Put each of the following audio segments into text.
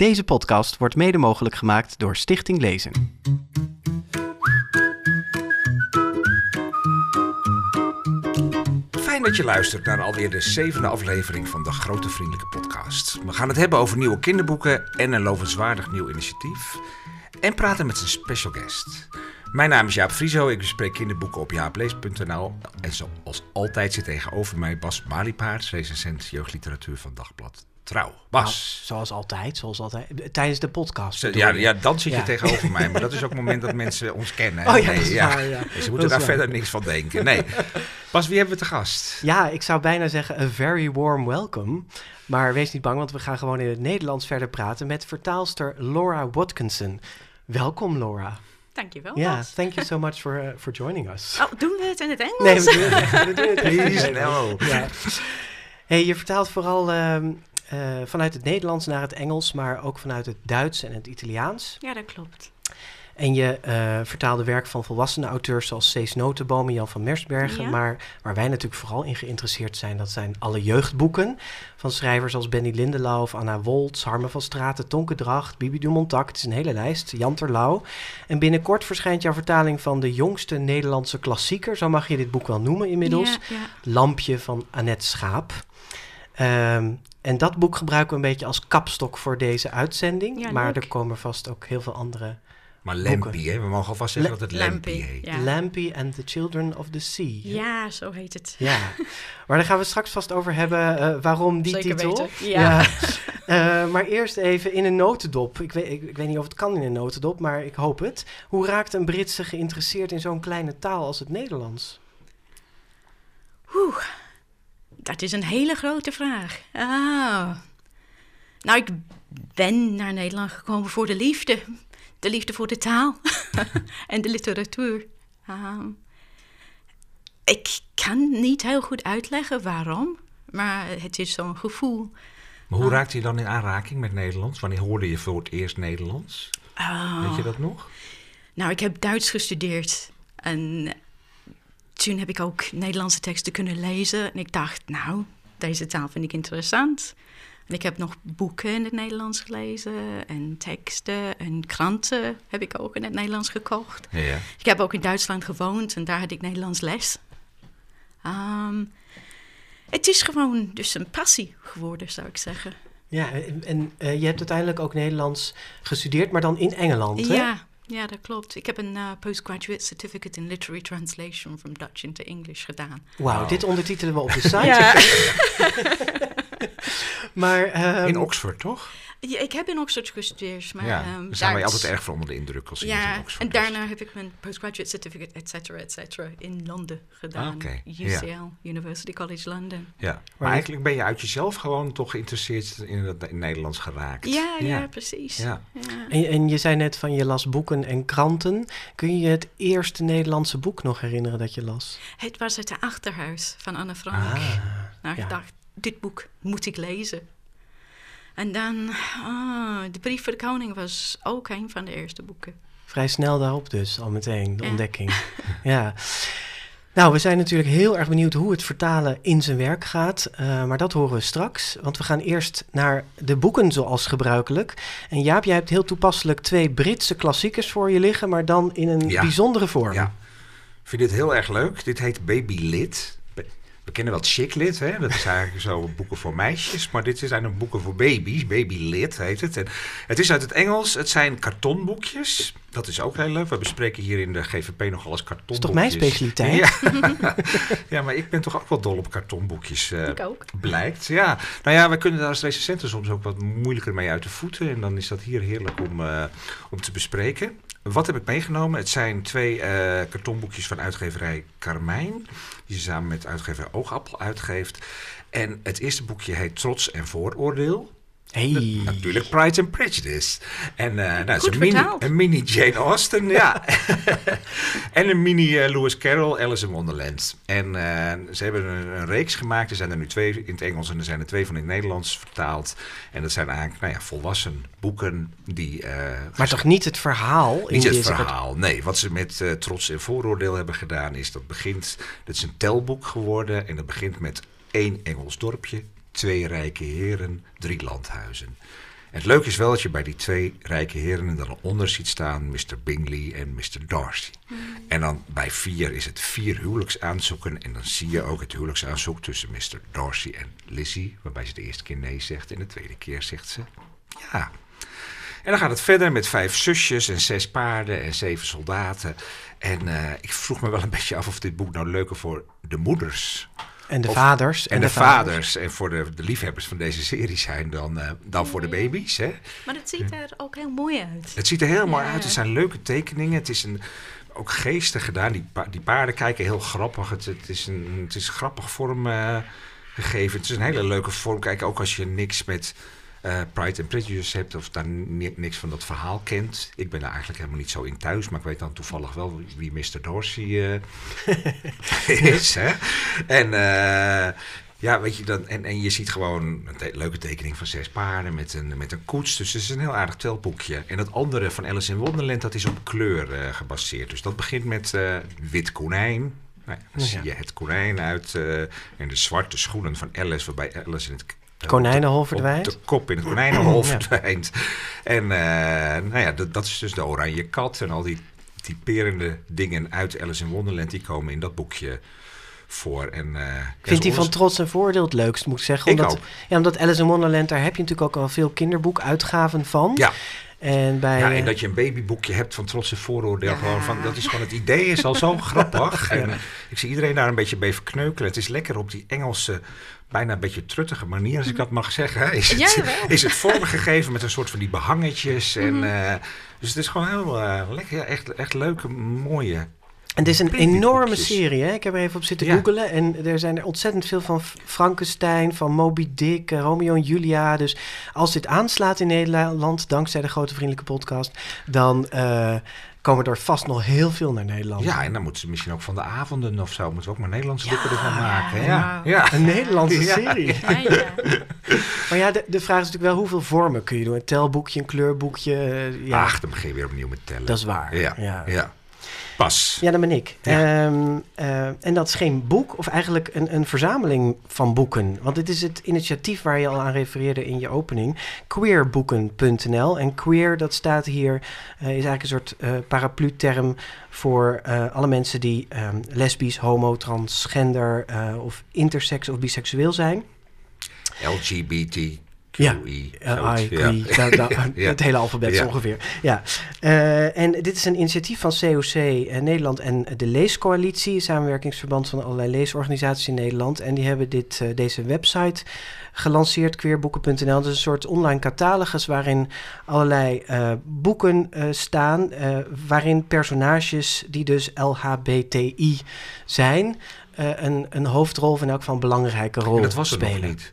Deze podcast wordt mede mogelijk gemaakt door Stichting Lezen. Fijn dat je luistert naar alweer de zevende aflevering van de Grote Vriendelijke Podcast. We gaan het hebben over nieuwe kinderboeken en een lovenswaardig nieuw initiatief. En praten met een special guest. Mijn naam is Jaap Frieso, ik bespreek kinderboeken op jaaplees.nl. En zoals altijd zit tegenover mij Bas Maliepaard, recensent jeugdliteratuur van Dagblad Trouw. Bas. Nou, zoals altijd, zoals altijd. Tijdens de podcast. Ja, ja, dan zit je Ja. tegenover mij. Maar dat is ook het moment dat mensen ons kennen. Oh ja, Nee, waar, ja. Dus ze Dat moeten daar waar. verder niks van denken. Nee. Bas, wie hebben we te gast? Ja, ik zou bijna zeggen a very warm welcome. Maar wees niet bang, want we gaan gewoon in het Nederlands verder praten met vertaalster Laura Watkinson. Welkom Laura. Dankjewel. Ja, thank you so much for, uh, for joining us. Oh, doen we het in het Engels? Nee, we doen het, we doen het Please, no. Ja. Hey, je vertaalt vooral ehm, eh, vanuit het Nederlands naar het Engels, maar ook vanuit het Duits en het Italiaans. Ja, dat klopt. En je eh, vertaalde werk van volwassene auteurs zoals Cees Notenboom en Jan van Mersbergen. Ja. Maar waar wij natuurlijk vooral in geïnteresseerd zijn, dat zijn alle jeugdboeken. Van schrijvers als Benny Lindelau of Anna Woltz, Harmen van Straten, Tonke Dracht, Bibi Dumontak. Het is een hele lijst. Jan Terlouw. En binnenkort verschijnt jouw vertaling van de jongste Nederlandse klassieker. Zo mag je dit boek wel noemen inmiddels. Ja, ja. Lampje van Annette Schaap. Ehm, en dat boek gebruiken we een beetje als kapstok voor deze uitzending. Ja, maar leuk. er komen vast ook heel veel andere. Maar Lampie, hè? we mogen alvast zeggen dat het Lampie, heet. ja. Lampy and the Children of the Sea. Ja, zo heet het. Ja. maar daar gaan we straks vast over hebben. eh, waarom die Zeker titel? weten, ja. Eh, maar eerst even in een notendop. Ik weet, ik, ik weet niet of het kan in een notendop, maar ik hoop het. Hoe raakt een Britse geïnteresseerd in zo'n kleine taal als het Nederlands? Oeh, dat is een hele grote vraag. Ah. Nou, ik ben naar Nederland gekomen voor de liefde. De liefde voor de taal en de literatuur. Ah. ik kan niet heel goed uitleggen waarom, maar het is zo'n gevoel. Maar hoe raakte je dan in aanraking met Nederlands? Wanneer hoorde je voor het eerst Nederlands? Ah. Weet je dat nog? Nou, ik heb Duits gestudeerd. En toen heb ik ook Nederlandse teksten kunnen lezen. En ik dacht, nou, deze taal vind ik interessant. En ik heb nog boeken in het Nederlands gelezen. En teksten en kranten heb ik ook in het Nederlands gekocht. Ja. Ik heb ook in Duitsland gewoond en daar had ik Nederlands les. Ehm, het is gewoon dus een passie geworden, zou ik zeggen. Ja, en, en eh, je hebt uiteindelijk ook Nederlands gestudeerd, maar dan in Engeland, hè? Ja, ja, dat klopt. Ik heb een eh, postgraduate certificate in literary translation from Dutch into English gedaan. Wauw, Wauw. dit ondertitelen we op de site. Ja. Maar ehm, In Oxford, toch? Ja, ik heb in Oxford gestudeerd, maar... ja, ehm, daar zijn wij altijd erg van onder de indruk als iemand in Ja, Oxford en is. daarna heb ik mijn postgraduate certificate, et cetera, et cetera, in Londen gedaan. Oké, UCL, University College London. Ja, maar eigenlijk ben je uit jezelf gewoon toch geïnteresseerd in het in Nederlands geraakt. Ja, ja, Ja. precies. Ja. Ja. en, en je zei net van je las boeken en kranten. Kun je je het eerste Nederlandse boek nog herinneren dat je las? Het was het Achterhuis van Anne Frank. Ah, nou, ja. Dit boek moet ik lezen. En dan, ah, De Brief voor de Koning was ook een van de eerste boeken. vrij snel daarop dus, al meteen, de Ja. ontdekking. ja. Nou, we zijn natuurlijk heel erg benieuwd hoe het vertalen in zijn werk gaat. eh, maar dat horen we straks. Want we gaan eerst naar de boeken zoals gebruikelijk. En Jaap, jij hebt heel toepasselijk twee Britse klassiekers voor je liggen, maar dan in een Ja. bijzondere vorm. Ja. Ik vind dit heel erg leuk. Dit heet Baby Lit. We kennen wel Chick Lit, hè? dat is eigenlijk zo boeken voor meisjes. Maar dit zijn ook boeken voor baby's. Baby Lit heet het. En het is uit het Engels. Het zijn kartonboekjes. Dat is ook heel leuk. We bespreken hier in de GVP nogal eens Dat kartonboekjes. is toch mijn specialiteit? Ja. ja, maar ik ben toch ook wel dol op kartonboekjes. eh, ik ook. Blijkt, ja. Nou ja, wij kunnen daar als recensenten soms ook wat moeilijker mee uit de voeten. En dan is dat hier heerlijk om, eh, om te bespreken. Wat heb ik meegenomen? Het zijn twee eh, kartonboekjes van uitgeverij Carmijn. Die ze samen met uitgeverij Oogappel uitgeeft. En het eerste boekje heet Trots en Vooroordeel. Hey. Natuurlijk Pride and Prejudice. En eh, nou, een mini, een mini Jane Austen, ja. en een mini eh, Lewis Carroll, Alice in Wonderland. En eh, ze hebben een, een reeks gemaakt. Er zijn er nu twee in het Engels en er zijn er twee van in het Nederlands vertaald. En dat zijn eigenlijk nou ja, volwassen boeken die... Maar toch niet het verhaal? in niet het deze verhaal, nee. Wat ze met Trots en Vooroordeel hebben gedaan is... dat begint, dat is een telboek geworden... en dat begint met één Engels dorpje... twee rijke heren, drie landhuizen. En het leuke is wel dat je bij die twee rijke heren dan onder ziet staan Mr. Bingley en Mr. Darcy. En dan bij vier is het vier huwelijksaanzoeken. En dan zie je ook het huwelijksaanzoek tussen Mr. Darcy en Lizzie. Waarbij ze de eerste keer nee zegt en de tweede keer zegt ze ja. En dan gaat het verder met vijf zusjes en zes paarden en zeven soldaten. En eh, ik vroeg me wel een beetje af of dit boek nou leuker voor de moeders En de Of- vaders. en, de, vaders. en voor de, de liefhebbers van deze serie zijn dan, eh, dan voor de baby's. Hè? Maar het ziet er ook heel mooi uit. Het ziet er heel mooi Ja. uit. Het zijn leuke tekeningen. Het is een, ook geestig gedaan. Die, pa- die paarden kijken heel grappig. Het, het, is, een, het is grappig vorm eh, gegeven. Het is een hele leuke vorm. Kijk, ook als je niks met eh, Pride and Prejudice hebt... of daar ni- niks van dat verhaal kent. Ik ben daar eigenlijk helemaal niet zo in thuis... maar ik weet dan toevallig wel wie Mr. Dorsey eh, is. Hè? En... eh, ja, weet je, dan, en, en je ziet gewoon een te- leuke tekening van zes paarden met een, met een koets. Dus het is een heel aardig telboekje. En het andere van Alice in Wonderland, dat is op kleur gebaseerd. Dus dat begint met wit konijn. Nou ja, dan Ja. zie je het konijn uit en de zwarte schoenen van Alice, waarbij Alice in het Konijnenhol de- verdwijnt. De kop in het konijnenhol Ja. verdwijnt. En eh, nou ja, dat, dat is dus de oranje kat en al die typerende dingen uit Alice in Wonderland, die komen in dat boekje voor. En, ja, Vindt hij van Trots en Voordeel het leukst, moet ik zeggen. Ik Omdat, ook. Ja, omdat Alice in Wonderland, daar heb je natuurlijk ook al veel kinderboekuitgaven van. Ja, En bij... Ja, eh, en dat je een babyboekje hebt van trots en vooroordeel. Gewoon van, dat is gewoon het idee is al zo grappig. En, eh, ik zie iedereen daar een beetje bij verkneukelen. Het is lekker op die Engelse, bijna een beetje truttige manier, als ik dat mag zeggen. Is het, is het vormgegeven met een soort van die behangetjes. En, eh, dus het is gewoon heel eh, lekker. Ja, echt, echt leuke, mooie. En het is een enorme serie, hè? Ik heb er even op zitten Ja. googelen. En er zijn er ontzettend veel van Frankenstein, van Moby Dick, eh, Romeo en Julia. Dus als dit aanslaat in Nederland, dankzij de Grote Vriendelijke Podcast... dan eh, komen er vast nog heel veel naar Nederland. Ja, en dan moeten ze misschien ook van de avonden of zo. Moeten we ook maar Nederlandse Ja, boeken ervan maken. ja. Ja, ja. Een Nederlandse Ja. serie. Ja, ja. Maar ja, de, de vraag is natuurlijk wel hoeveel vormen kun je doen. Een telboekje, een kleurboekje. eh, ja, Ach, dan begin je weer opnieuw met tellen. dat is waar. Ja, ja. Ja. Pas. Ja, dat ben ik. Ja. Ehm, eh, en dat is geen boek, of eigenlijk een, een verzameling van boeken. Want dit is het initiatief waar je al aan refereerde in je opening. Queerboeken.nl. En queer, dat staat hier, eh, is eigenlijk een soort eh paraplu-term voor alle mensen die ehm, lesbisch, homo, transgender of intersex of biseksueel zijn. LGBTQI. Ja, I da- Ja. Het hele alfabet Ja. ongeveer. Ja. Eh, en dit is een initiatief van COC eh, Nederland en de Leescoalitie, samenwerkingsverband van allerlei leesorganisaties in Nederland. En die hebben dit, eh, deze website gelanceerd, queerboeken.nl. Dat is een soort online catalogus waarin allerlei boeken staan, waarin personages die dus LHBTI zijn, een, een hoofdrol of in elk geval een belangrijke rol En dat was spelen. nog niet.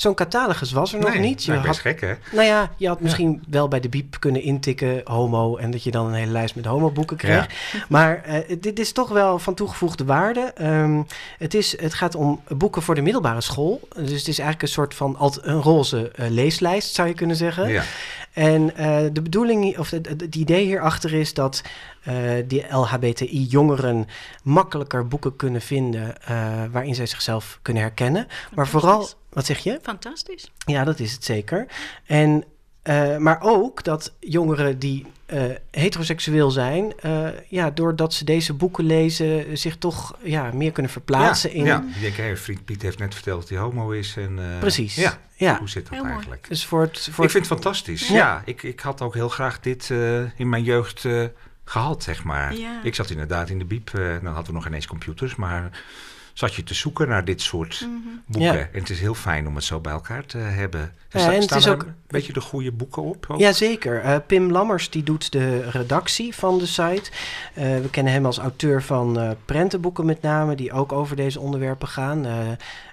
Zo'n catalogus was er nog Nee, niet. Je nou, had, best gek, hè? nou ja, je had misschien wel bij de biep kunnen intikken homo en dat je dan een hele lijst met homoboeken kreeg. Maar eh, dit is toch wel van toegevoegde waarde. Ehm, het, is, het gaat om boeken voor de middelbare school. Dus het is eigenlijk een soort van alt, een roze eh, leeslijst, zou je kunnen zeggen. Ja. En eh, de bedoeling, of het, idee hierachter is dat eh, die LHBTI-jongeren makkelijker boeken kunnen vinden eh, waarin zij zichzelf kunnen herkennen. Maar vooral, wat zeg je? Fantastisch. Ja, dat is het zeker. En, eh, maar ook dat jongeren die eh, heteroseksueel zijn, eh, ja, doordat ze deze boeken lezen, zich toch ja, meer kunnen verplaatsen ja, in. Ja, ik denk, hé, vriend Piet heeft net verteld dat hij homo is. En, eh, Precies. Ja, Ja. hoe zit dat Heel mooi. eigenlijk? Dus voor het, voor Ik vind het fantastisch. Ja. Ja, ik, ik had ook heel graag dit eh, in mijn jeugd eh, gehad, zeg maar. Ja. Ik zat inderdaad in de biep, eh dan hadden we nog ineens computers, maar zat je te zoeken naar dit soort Mhm. boeken. Ja. En het is heel fijn om het zo bij elkaar te hebben. Ja, Sta- en het staan is er ook- een beetje de goede boeken op? ook? Jazeker. Eh Pim Lammers die doet de redactie van de site. Eh, we kennen hem als auteur van eh, prentenboeken met name, die ook over deze onderwerpen gaan.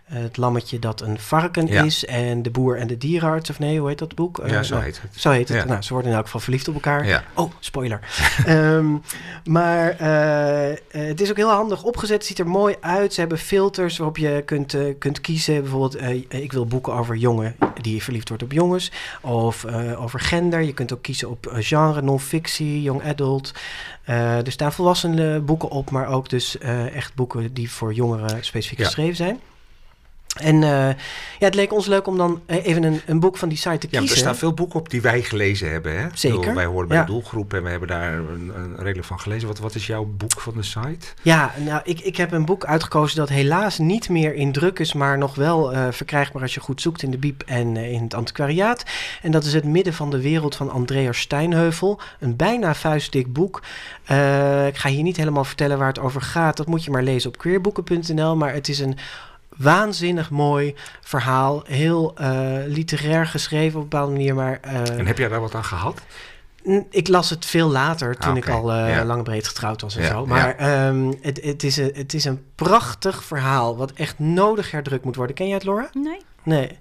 Eh, het lammetje dat een varken Ja. is en de boer en de dierenarts, of nee, hoe heet dat boek? Eh, Ja, zo nou, heet het. Zo heet het. Ja. Nou, ze worden in elk geval verliefd op elkaar. Ja. Oh, spoiler. Ehm, maar eh, eh, het is ook heel handig opgezet. Het ziet er mooi uit. Ze hebben filters waarop je kunt, eh, kunt kiezen. Bijvoorbeeld, eh, ik wil boeken over jongen die verliefd wordt op jongens. Of eh, over gender. Je kunt ook kiezen op eh, genre, non-fictie, young adult. Eh, er staan volwassen boeken op, maar ook dus eh, echt boeken die voor jongeren specifiek geschreven zijn. En uh, ja, het leek ons leuk om dan even een, een boek van die site te ja, kiezen. er staan veel boeken op die wij gelezen hebben. Hè? Zeker. Bedoel, wij horen bij ja. de doelgroep en we hebben daar een, een redelijk van gelezen. Wat, wat is jouw boek van de site? Ja, nou, ik, ik heb een boek uitgekozen dat helaas niet meer in druk is, maar nog wel uh, verkrijgbaar als je goed zoekt in de Biep en uh, in het antiquariaat. En dat is Het Midden van de Wereld van Andreas Steinheuvel. Een bijna vuistdik boek. Ik ga hier niet helemaal vertellen waar het over gaat. Dat moet je maar lezen op queerboeken.nl. Maar het is een waanzinnig mooi verhaal. Heel uh, literair geschreven op een bepaalde manier. Maar, uh, en heb jij daar wat aan gehad? Ik las het veel later, toen Ah, ik oké. al uh, Ja. lang breed getrouwd was en Ja, zo. Maar ehm, het, het, is een, het is een prachtig verhaal, wat echt nodig herdrukt moet worden. Ken jij het, Laura? Nee, Nee.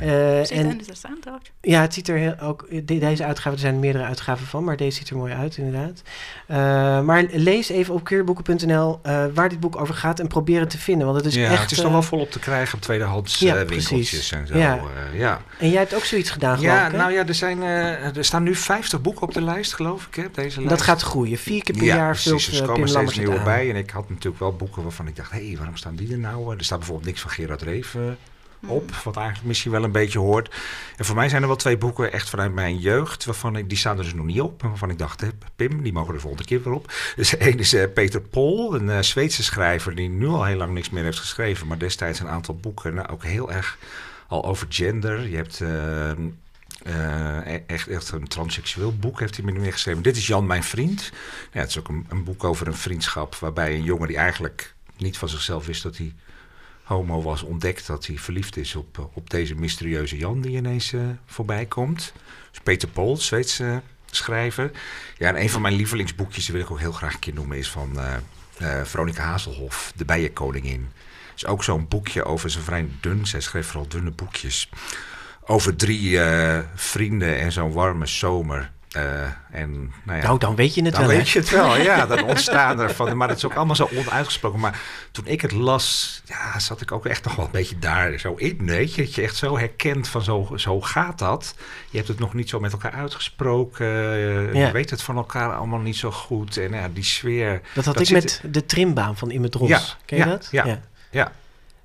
Nee. Eh, zit en er trouwens. ja, het ziet er heel, ook. de- deze uitgave, er zijn meerdere uitgaven van, maar deze ziet er mooi uit, inderdaad. Eh, maar lees even op queerboeken.nl eh, waar dit boek over gaat en probeer het te vinden. Want het is ja, echt. het is nog wel volop te krijgen op tweedehands Ja, eh, winkeltjes precies. en zo. Ja. ja. En jij hebt ook zoiets gedaan, geloof Ja, ik. hè? nou ja, er, zijn, eh, er staan nu 50 boeken op de lijst, geloof ik, hè, deze lijst. dat gaat groeien. Vier keer per ja, jaar precies. vult Er komen steeds nieuwe aan. bij. En ik had natuurlijk wel boeken waarvan ik dacht, hé, hey, waarom staan die er nou? Er staat bijvoorbeeld niks van Gerard Reven op, wat eigenlijk misschien wel een beetje hoort. En voor mij zijn er wel twee boeken echt vanuit mijn jeugd, waarvan ik, die staan er dus nog niet op. En waarvan ik dacht, Pim, die mogen er volgende keer weer op. Dus één is eh, Peter Pol, een eh, Zweedse schrijver die nu al heel lang niks meer heeft geschreven, maar destijds een aantal boeken, nou, ook heel erg al over gender. Je hebt... eh, eh, e- echt, echt een transseksueel boek heeft hij of meer geschreven. Dit is Jan, mijn vriend. Het is ook een, een boek over een vriendschap waarbij een jongen die eigenlijk niet van zichzelf wist dat hij homo was, ontdekt dat hij verliefd is op, eh, op deze mysterieuze Jan die ineens eh, voorbij komt. Dus Peter Pol, Zweedse schrijver. Ja, en een van mijn lievelingsboekjes, die wil ik ook heel graag een keer noemen, is van eh, Veronica Hazelhoff, De Bijenkoningin. is ook zo'n boekje over zijn vrij dun. Zij schreef vooral dunne boekjes. Over drie vrienden en zo'n warme zomer. Eh, en, nou ja, Nou, dan weet je het dan wel. hè? weet je het wel, ja. Dan ontstaan er van. Maar het is ook allemaal zo onuitgesproken. Maar toen ik het las, ja, zat ik ook echt nog wel een beetje daar zo in. Weet je, dat je echt zo herkent van zo, zo gaat dat. Je hebt het nog niet zo met elkaar uitgesproken. Ja. Je weet het van elkaar allemaal niet zo goed. En ja, die sfeer. Dat had Dat ik zit- met de trimbaan van Imme Dros. Ja, Ken je dat? ja. ja.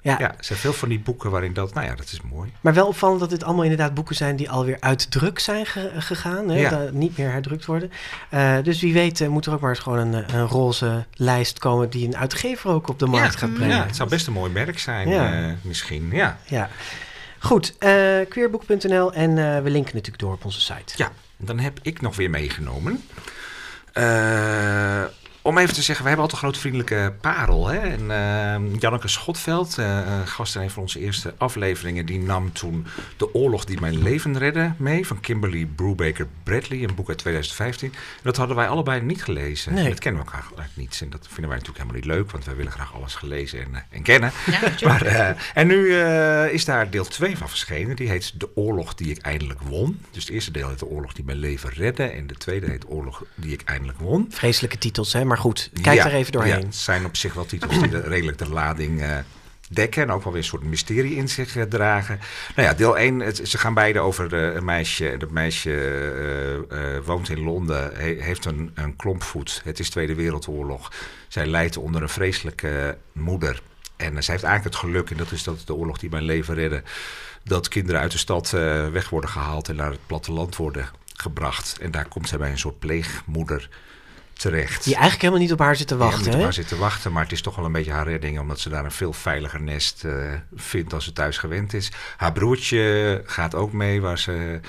Ja, Ja. er zijn veel van die boeken waarin dat, nou ja, dat is mooi. Maar wel opvallend dat dit allemaal inderdaad boeken zijn die alweer uit druk zijn ge- gegaan. Hè? Ja. Dat niet meer herdrukt worden. Eh, dus wie weet eh, moet er ook maar eens gewoon een, eh, een roze lijst komen die een uitgever ook op de markt ja, gaat brengen. Ja, het zou best een mooi merk zijn, misschien. Ja. Ja. Goed, eh queerboek.nl en we linken natuurlijk door op onze site. Ja, dan heb ik nog weer meegenomen. Eh, om even te zeggen, we hebben altijd een grote vriendelijke parel. Hè? En eh, Janneke Schotveld, eh, eh, gast in een van onze eerste afleveringen, die nam toen De Oorlog die mijn leven redde mee van Kimberly Brubaker Bradley, een boek uit 2015. En dat hadden wij allebei niet gelezen. Nee. Dat kennen we elkaar eigenlijk niet. En dat vinden wij natuurlijk helemaal niet leuk, want wij willen graag alles gelezen en, eh, en kennen. Ja, natuurlijk. Maar, eh, en nu eh, is daar deel 2 van verschenen. Die heet De Oorlog die ik eindelijk won. Dus het eerste deel heet De Oorlog die mijn leven redde. En de tweede heet Oorlog die ik eindelijk won. Vreselijke titels, hè? Maar goed, kijk Ja, er even Ja, doorheen. het zijn op zich wel titels die de, redelijk de lading eh, dekken. En ook wel weer een soort mysterie in zich eh, dragen. Nou ja, deel 1, ze gaan beide over eh, een meisje. Dat meisje woont in Londen, he- heeft een, een klompvoet. Het is Tweede Wereldoorlog. Zij lijdt onder een vreselijke moeder. En zij heeft eigenlijk het geluk, en dat is dat de oorlog die mijn leven redde, dat kinderen uit de stad weg worden gehaald en naar het platteland worden gebracht. En daar komt zij bij een soort pleegmoeder terecht. Die eigenlijk helemaal niet op haar zit te Ja, wachten. moet er hè? maar zitten wachten, maar het is toch wel een beetje haar redding, omdat ze daar een veel veiliger nest eh, vindt als ze thuis gewend is. Haar broertje gaat ook mee, waar ze.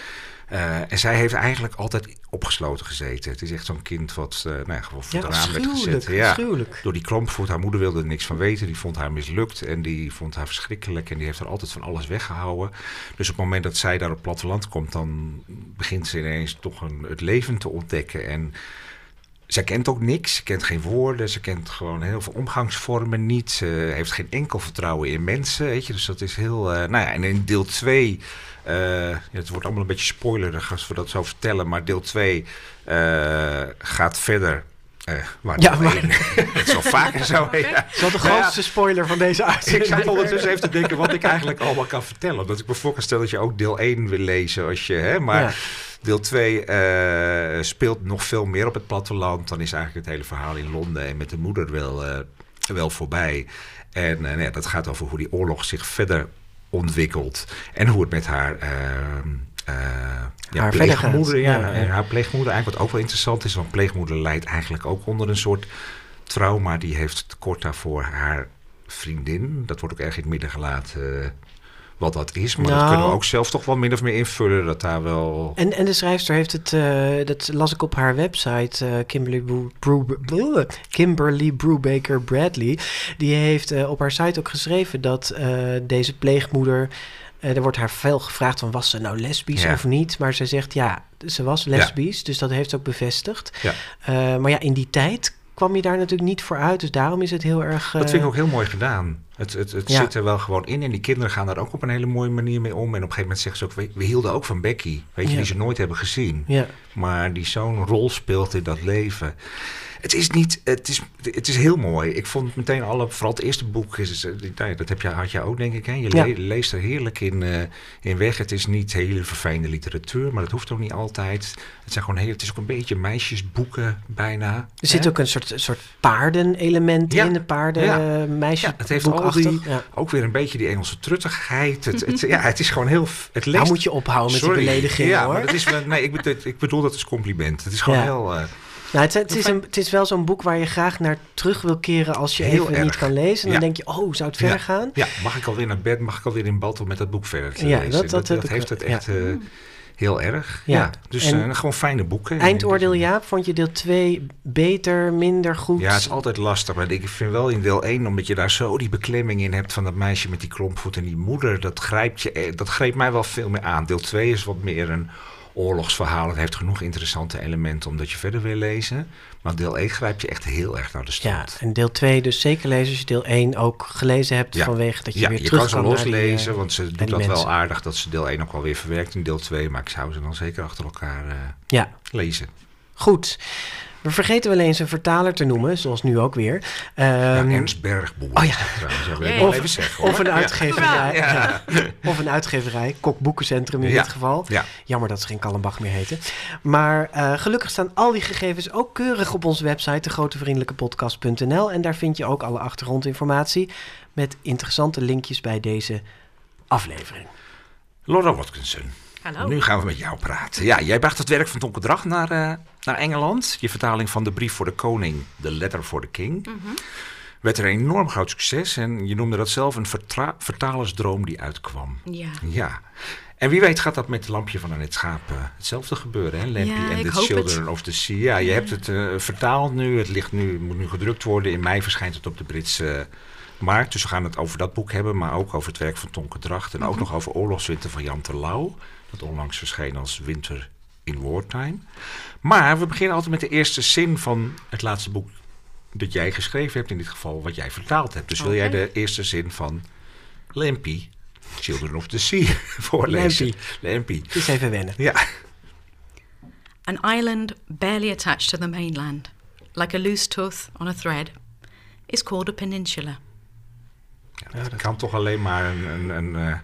eh, en zij heeft eigenlijk altijd opgesloten gezeten. Het is echt zo'n kind wat eh, nou ja, gewoon voor ja, het raam werd gezet. Ja, door die klompvoet. Haar moeder wilde er niks van weten. Die vond haar mislukt en die vond haar verschrikkelijk. En die heeft er altijd van alles weggehouden. Dus op het moment dat zij daar op het platteland komt, dan begint ze ineens toch een, het leven te ontdekken. En zij kent ook niks, ze kent geen woorden, ze kent gewoon heel veel omgangsvormen niet. Ze heeft geen enkel vertrouwen in mensen, weet je. Dus dat is heel... eh, nou ja, en in deel 2... ja, het wordt allemaal een beetje spoilerig als we dat zo vertellen. Maar deel 2 gaat verder... eh waar Ja, maar- het is wel vaker zo. Ja. Dat is de Nou ja, grootste spoiler van deze ik uitzending. zat ondertussen even te denken wat ik eigenlijk allemaal kan vertellen. Omdat ik me voor kan stellen dat je ook deel 1 wil lezen. Als je, hè, maar Ja. Deel 2 eh, speelt nog veel meer op het platteland. Dan is eigenlijk het hele verhaal in Londen en met de moeder wel, eh, wel voorbij. En uh, ja, dat gaat over hoe die oorlog zich verder ontwikkelt. En hoe het met haar... Ja, Haar pleegmoeder, ja. Ja, ja. haar pleegmoeder eigenlijk wat ook wel interessant is, want pleegmoeder leidt eigenlijk ook onder een soort trauma. Die heeft kort daarvoor haar vriendin, dat wordt ook erg in het midden gelaten eh, wat dat is, maar dat Nou. kunnen we ook zelf toch wel min of meer invullen dat daar wel. En, en de schrijfster heeft het, eh, dat las ik op haar website, eh, Kimberly, Brew, Brew- bleh, Kimberly Brubaker Bradley. Die heeft eh, op haar site ook geschreven dat deze pleegmoeder, er wordt haar veel gevraagd van was ze nou lesbisch Ja. of niet. Maar ze zegt ja, ze was lesbisch, dus dat heeft ze ook bevestigd. Ja. Maar ja, in die tijd kwam je daar natuurlijk niet voor uit, dus daarom is het heel erg... Dat eh, vind ik ook heel mooi gedaan. Het, het, het Ja. zit er wel gewoon in. En die kinderen gaan daar ook op een hele mooie manier mee om. En op een gegeven moment zeggen ze ook... We, we hielden ook van Becky. Weet je, Ja. die ze nooit hebben gezien. Ja. Maar die zo'n rol speelt in dat leven. Het is niet... Het is, het is heel mooi. Ik vond meteen alle... Vooral het eerste boek... Is, is- nou dat heb je, had je ook, denk ik. Hè? Je Ja. le- leest er heerlijk in, eh, in weg. Het is niet hele verfijnde literatuur. Maar dat hoeft ook niet altijd. Het, zijn gewoon heel, het is ook een beetje meisjesboeken bijna. Er zit ook een soort, soort paardenelement Ja. in, de paarden Ja. eh, Ja, het heeft al die, ook weer een beetje die Engelse truttigheid. Het, het, ja, het is gewoon heel... Het leest, Nou moet je ophouden met Sorry. die beledigingen ja, hoor. maar dat is nee, ik bedoel, ik bedoel dat als compliment. Het is gewoon heel... eh, Nou, het, het, is een, het is wel zo'n boek waar je graag naar terug wil keren als je Heel even erg. niet kan lezen. En dan denk je, oh, zou het ver Ja. gaan? ja, mag ik alweer naar bed? Mag ik alweer in bad om met dat boek verder te Ja, lezen? dat- dat ik heeft het echt eh, heel erg. Ja. Ja. Dus En eh, gewoon fijne boeken. Eindoordeel Jaap, vond je deel 2 beter, minder goed? Ja, het is altijd lastig. Maar ik vind wel in deel 1, omdat je daar zo die beklemming in hebt van dat meisje met die klompvoet en die moeder, dat grijpt, je, eh, dat greep mij wel veel meer aan. Deel 2 is wat meer een oorlogsverhaal. Het heeft genoeg interessante elementen omdat je verder wil lezen. Maar deel 1 grijpt je echt heel erg naar de Ja, stad. en deel 2 dus zeker lezen als je deel 1 ook gelezen hebt Ja. vanwege dat je ja, weer je terug kan ze die, eh, loslezen, want ze doet dat wel aardig dat ze deel 1 ook wel weer verwerkt in deel 2. Maar ik zou ze dan zeker achter elkaar eh, Ja, lezen. goed. We vergeten wel eens een vertaler te noemen, zoals nu ook weer. Ja, Ehm, Ernst Bergboer. oh ja. Trouwens, Of- even zeggen. of een uitgeverij. Ja. Of een uitgeverij, Kok Boekencentrum in Ja. dit geval. Ja. Jammer dat ze geen Kallenbach meer heten. Maar eh, gelukkig staan al die gegevens ook keurig op onze website, degrotevriendelijkepodcast.nl. En daar vind je ook alle achtergrondinformatie met interessante linkjes bij deze aflevering. Laura Watkinson. Hallo. Nu gaan we met jou praten. Ja, jij bracht het werk van Tonke Drach naar, eh, naar Engeland. Je vertaling van de brief voor de koning, The Letter for the King. Werd er een enorm groot succes en je noemde dat zelf een vertalersdroom die uitkwam. Ja. Ja. En wie weet gaat dat met het lampje van Annette Schaap eh, hetzelfde gebeuren, hè? Lampy Ja, en ik The Children het. of the Sea. Ja, je hebt het eh, vertaald nu. Het ligt nu, moet nu gedrukt worden. In mei verschijnt het op de Britse markt. Dus we gaan het over dat boek hebben, maar ook over het werk van Tonke Dracht. En Mhm. ook nog over Oorlogswinter van Jan Terlouw. Dat onlangs verscheen als Winter in Wartime. Maar we beginnen altijd met de eerste zin van het laatste boek dat jij geschreven hebt. In dit geval wat jij vertaald hebt. Dus wil jij de eerste zin van Lampy, Children of the Sea, voorlezen? Lampy. Lampy. Het is even wennen. Ja. An island barely attached to the mainland, like a loose tooth on a thread, is called a peninsula. Ja, dat kan toch alleen maar een, een, een eh,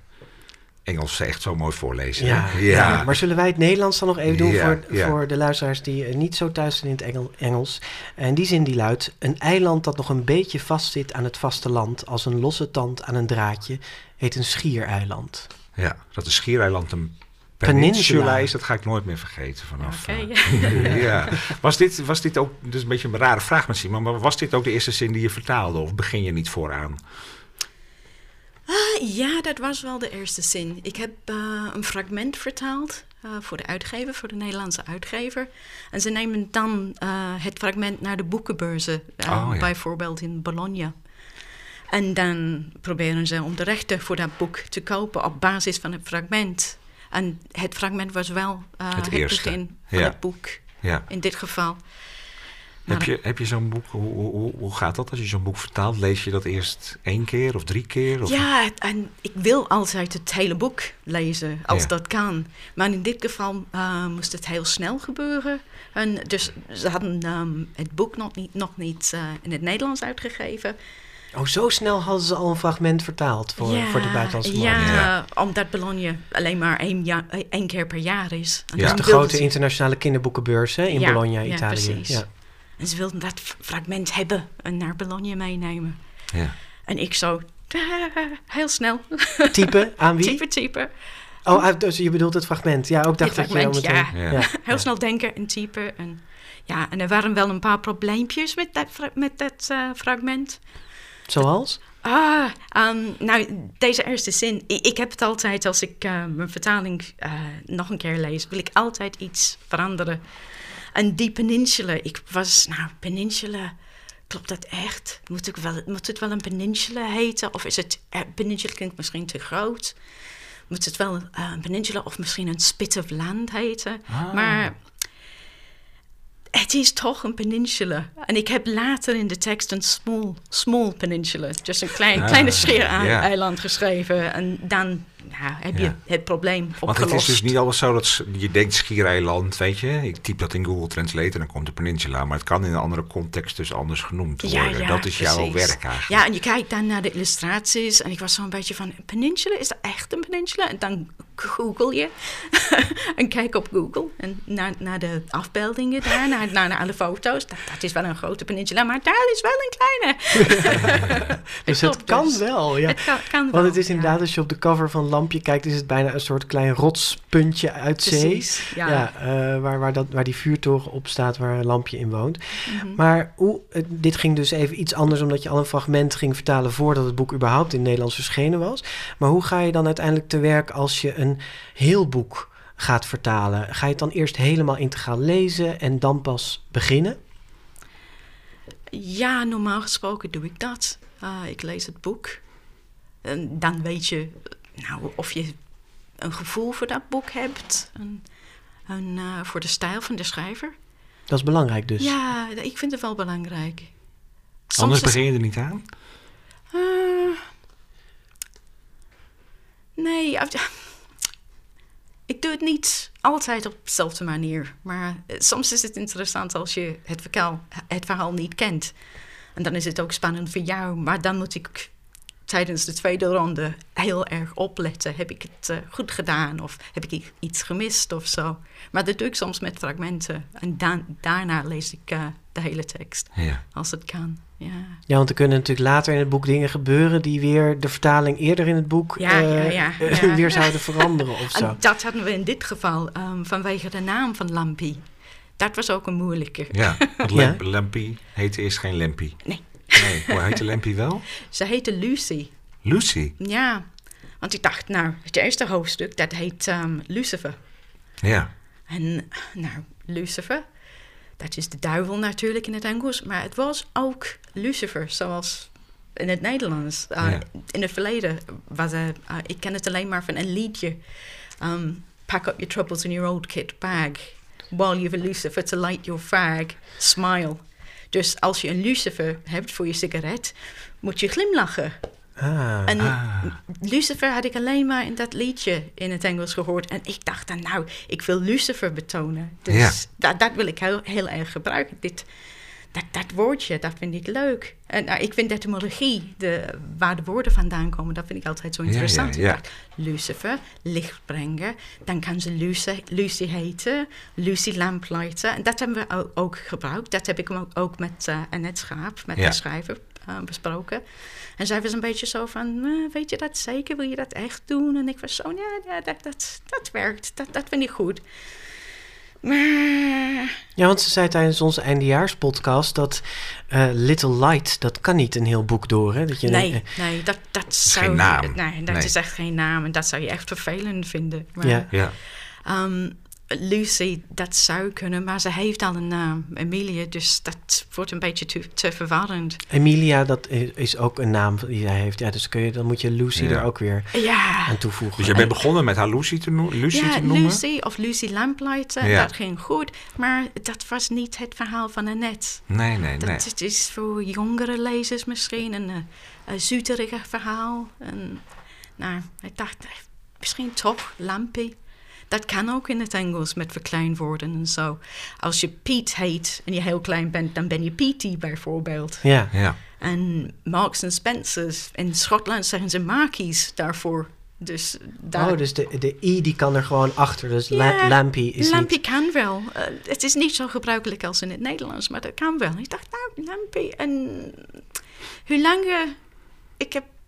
Engels echt zo mooi voorlezen. Ja, ja. maar zullen wij het Nederlands dan nog even doen Ja, voor, ja. voor de luisteraars die eh, niet zo thuis zijn in het Engel- Engels? En die zin die luidt: Een eiland dat nog een beetje vastzit aan het vasteland, als een losse tand aan een draadje, heet een schiereiland. Ja, dat de Schiereiland een Peninsula. is, dat ga ik nooit meer vergeten vanaf. Oké. eh, ja. was, dit, was dit ook, dus een beetje een rare vraag misschien, maar was dit ook de eerste zin die je vertaalde? Of begin je niet vooraan? Ah, ja, dat was wel de eerste zin. Ik heb eh, een fragment vertaald eh, voor de uitgever, voor de Nederlandse uitgever. En ze nemen dan eh, het fragment naar de boekenbeurzen, Oh, ja. bijvoorbeeld in Bologna. En dan proberen ze om de rechten voor dat boek te kopen op basis van het fragment. En het fragment was wel Het begin van ja. het boek, Ja. in dit geval. Heb je, heb je zo'n boek, hoe, hoe, hoe- hoe gaat dat als je zo'n boek vertaalt? Lees je dat eerst één keer of drie keer? Of Ja, en ik wil altijd het hele boek lezen, als Ja. dat kan. Maar in dit geval eh, moest het heel snel gebeuren. En dus ze hadden ehm, het boek nog niet, nog niet eh, in het Nederlands uitgegeven. Oh, zo snel hadden ze al een fragment vertaald voor, voor de buitenlandse markt. Ja, Ja. omdat Bologna alleen maar één, ja- één keer per jaar is. En Ja. dan De grote internationale kinderboekenbeurs hè, in Ja, Bologna, ja, Italië. precies. En ze wilden dat fragment hebben en naar Bologna meenemen. Ja. En ik zo, eh, heel snel, Type, aan wie? typen, typen. Oh, uit- dus je bedoelt het fragment. Ja, ook dacht meteen... ja. ja. Heel snel denken en typen. En, ja, en er waren wel een paar probleempjes met dat, met dat eh, fragment. Zoals? Ah, ehm, nou, deze eerste zin. Ik, ik heb het altijd als ik eh, mijn vertaling eh, nog een keer lees, wil ik altijd iets veranderen. En die peninsula, ik was, nou, peninsula, klopt dat echt? Moet, ik wel, moet het wel een peninsula heten? Of is het, eh, peninsula klinkt misschien te groot. Moet het wel eh, een peninsula of misschien een spit of land heten? Ah. Maar het is toch een peninsula. En ik heb later in de tekst een small, small peninsula. Dus een klein, Ah, kleine scheereiland ja. eiland geschreven. En dan nou, heb je Ja. het probleem Want opgelost. het is dus niet alles zo dat je denkt schiereiland, weet je. Ik typ dat in Google Translate en dan komt de peninsula. Maar het kan in een andere context dus anders genoemd worden. dat is jouw werk eigenlijk. Ja, en je kijkt dan naar de illustraties. En ik was zo'n beetje van, peninsula, is dat echt een peninsula? En dan google je. en kijk op Google. En naar, naar de afbeeldingen daar, naar, naar, naar alle foto's. Dat, dat is wel een grote peninsula, maar daar is wel een kleine. Dus het klopt kan dus. wel, ja. Het kan, kan Want wel, het is ja. inderdaad, als je op de cover van Lampje kijkt, is het bijna een soort klein rotspuntje uit zee. Precies, ja. Ja, eh, waar, waar, dat, waar die vuurtoren op staat waar een lampje in woont. Mhm. Maar hoe, eh, dit ging dus even iets anders, omdat je al een fragment ging vertalen voordat het boek überhaupt in Nederlands verschenen was. Maar hoe ga je dan uiteindelijk te werk als je een heel boek gaat vertalen? Ga je het dan eerst helemaal integraal lezen en dan pas beginnen? Ja, normaal gesproken doe ik dat. Uh, ik lees het boek. En dan weet je nou, of je een gevoel voor dat boek hebt. En, en uh, voor de stijl van de schrijver. Dat is belangrijk dus. Ja, ik vind het wel belangrijk. Soms Anders begin je er niet aan? Uh, nee, ik doe het niet altijd op dezelfde manier. Maar uh, soms is het interessant als je het verhaal, het verhaal niet kent. En dan is het ook spannend voor jou. Maar dan moet ik tijdens de tweede ronde heel erg opletten. Heb ik het uh, goed gedaan of heb ik iets gemist of zo? Maar dat doe ik soms met fragmenten. En da daarna lees ik uh, de hele tekst. Ja. Als het kan. Ja. ja, want er kunnen natuurlijk later in het boek dingen gebeuren die weer de vertaling eerder in het boek ja, uh, ja, ja, weer zouden veranderen of zo. En dat hadden we in dit geval um, vanwege de naam van Lampie. Dat was ook een moeilijke. Ja, want ja. Lampie heette eerst geen Lampie. Nee. Nee, hoe heette Lampie wel? Ze heette Lucy. Lucy? Ja, want ik dacht, nou, het eerste hoofdstuk, dat heet um, Lucifer. Ja. En, nou, Lucifer, dat is de duivel natuurlijk in het Engels, maar het was ook Lucifer, zoals in het Nederlands. Uh, ja. In het verleden was er, uh, ik ken het alleen maar van een liedje. Um, Pack up your troubles in your old kit bag. While you've a Lucifer to light your fag, smile. Dus als je een lucifer hebt voor je sigaret, moet je glimlachen. Ah, en ah. Lucifer had ik alleen maar in dat liedje in het Engels gehoord. En ik dacht dan, nou, ik wil Lucifer betonen. Dus ja. dat, dat wil ik heel, heel erg gebruiken. Dit, dat, dat woordje, dat vind ik leuk. En nou, ik vind de etymologie, de, waar de woorden vandaan komen, dat vind ik altijd zo interessant. Ja, ja, ja. Dacht, Lucifer, licht brengen. Dan kan ze Lucy, Lucy heten, Lucy Lamplighter. En dat hebben we ook, ook gebruikt. Dat heb ik ook, ook met uh, Annette Schaap, met de schrijver, uh, besproken. En zij was een beetje zo van, uh, weet je dat zeker? Wil je dat echt doen? En ik was zo, ja, ja dat, dat, dat werkt. Dat, dat vind ik goed. Ja, want ze zei tijdens onze eindejaarspodcast dat uh, Little Light, dat kan niet een heel boek door. Hè? Dat je nee, een, nee, dat, dat zou... geen naam. Nee, dat Nee. is echt geen naam. En dat zou je echt vervelend vinden. Maar, Ja. Ja. Um, Lucy, dat zou kunnen, maar ze heeft al een naam, Emilia, dus dat wordt een beetje te, te verwarrend. Emilia, dat is, is ook een naam die zij heeft. Ja, dus kun je, dan moet je Lucy Ja. er ook weer Ja, aan toevoegen. Dus jij bent begonnen met haar Lucy te, noemen? Lucy ja te noemen? Lucy of Lucy Lamplighter, Ja. dat ging goed, maar dat was niet het verhaal van Annette. Nee, nee, Dat nee. het is voor jongere lezers misschien een, uh, een zuteriger verhaal. En, nou, ik dacht, eh, misschien toch Lampie. Dat kan ook in het Engels met verkleinwoorden en zo. Als je Piet heet en je heel klein bent, dan ben je Petey bijvoorbeeld. Ja, Ja. En Marks and Spencers, in Schotland zeggen ze Markies daarvoor. Dus daar... Oh, dus de, de i die kan er gewoon achter. Dus Ja, lampy is Lampie niet... kan wel. Eh, het is niet zo gebruikelijk als in het Nederlands, maar dat kan wel. Ik dacht, nou, Lampie. En hoe langer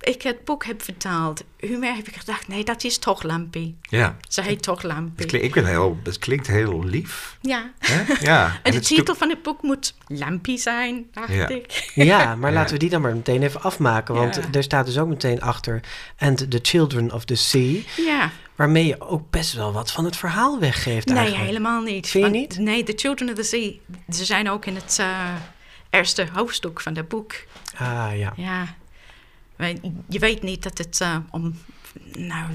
ik, het boek heb vertaald, hoe meer heb ik gedacht, nee, dat is toch Lampie. Ja. Ze heet toch Het, Lampie. klink- ik ben heel, het klinkt heel lief. Ja. Hè? Ja. En de het titel stuk- van het boek moet Lampie zijn, dacht Ja. ik. Ja, maar Ja. laten we die dan maar meteen even afmaken. Want Ja. er staat dus ook meteen achter... And the Children of the Sea. Ja. Waarmee je ook best wel wat van het verhaal weggeeft Nee, eigenlijk. helemaal niet. Vind je Want- niet? Nee, The Children of the Sea, ze zijn ook in het eh, eerste hoofdstuk van het boek. Ah, ja. Ja. Je weet niet dat het eh, om nou,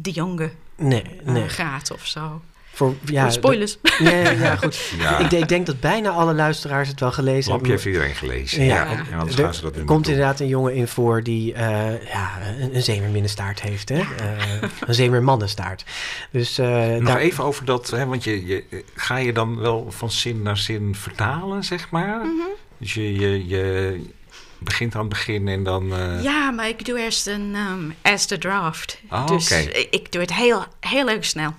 de jongen Nee, eh, nee. gaat of zo. Voor, ja, spoilers. de- nee, ja, goed. Ja. Ik, ik denk dat bijna alle luisteraars het wel gelezen Lampje hebben. heeft iedereen gelezen. Ja. Ja. En anders Er gaan ze dat nu komt inderdaad een jongen in voor die eh, ja, een, een zeemerminnenstaart heeft. Hè? Eh, een zeemermannenstaart. Dus eh, Nog daar, even over dat, hè, want je, je, ga je dan wel van zin naar zin vertalen, zeg maar? Mhm. Dus je, je, je begint aan het begin en dan... eh, Ja, maar ik doe eerst een um, eerste draft. Oh, dus ik, doe het heel, heel erg snel.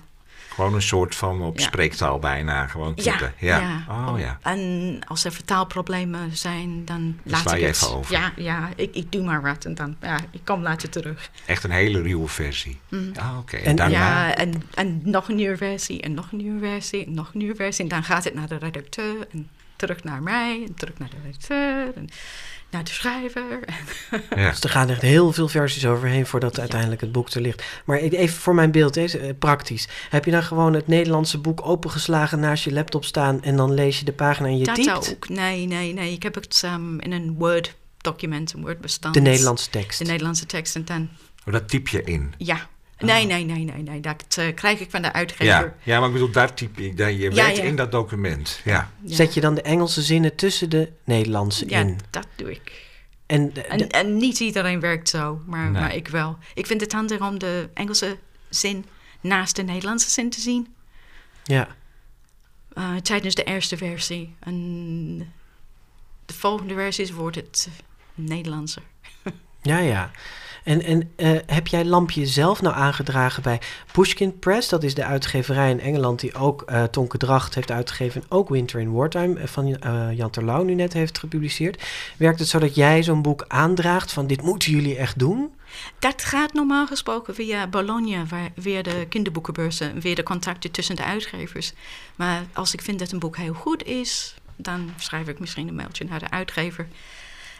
Gewoon een soort van op Ja. spreektaal bijna, gewoon Ja. Ja. Oh ja. En als er vertaalproblemen zijn, dan laat ik je het. even over. Ja, ja ik, ik doe maar wat en dan, ja, ik kom later terug. Echt een hele ruwe versie. Ah, oké. En, En- daarna... Ja, en, en nog een nieuwe versie, en nog een nieuwe versie, en nog een nieuwe versie. En dan gaat het naar de redacteur, en terug naar mij, en terug naar de redacteur, en naar de schrijver. Ja. dus er gaan echt heel veel versies overheen voordat uiteindelijk het boek er ligt. Maar even voor mijn beeld, hè, eh, praktisch. Heb je dan gewoon het Nederlandse boek opengeslagen naast je laptop staan en dan lees je de pagina en je dat typt ook. Nee, nee, nee. Ik heb het ehm, in een Word-document, een Word-bestand. de Nederlandse tekst? De Nederlandse tekst en dan, Oh, dat typ je in. ja. Nee, nee, nee, nee, nee. Dat eh, krijg ik van de uitgever. Ja. ja, maar ik bedoel, daar typ je, daar, je Ja, werkt ja. in dat document. Ja. Ja. Zet je dan de Engelse zinnen tussen de Nederlandse Ja, in? dat doe ik. En, de- En, niet iedereen werkt zo, maar, Nee. maar ik wel. Ik vind het handig om de Engelse zin naast de Nederlandse zin te zien. ja. eh, tijdens de eerste versie. En de volgende versies wordt het Nederlandser. Ja, ja. En, en eh, heb jij Lampje zelf nou aangedragen bij Pushkin Press? Dat is de uitgeverij in Engeland die ook eh Tonke Dracht heeft uitgegeven... en ook Winter in Wartime eh, van eh, Jan Terlouw nu net heeft gepubliceerd. Werkt het zo dat jij zo'n boek aandraagt van dit moeten jullie echt doen? Dat gaat normaal gesproken via Bologna, waar, via de kinderboekenbeurzen, via de contacten tussen de uitgevers. Maar als ik vind dat een boek heel goed is, dan schrijf ik misschien een mailtje naar de uitgever.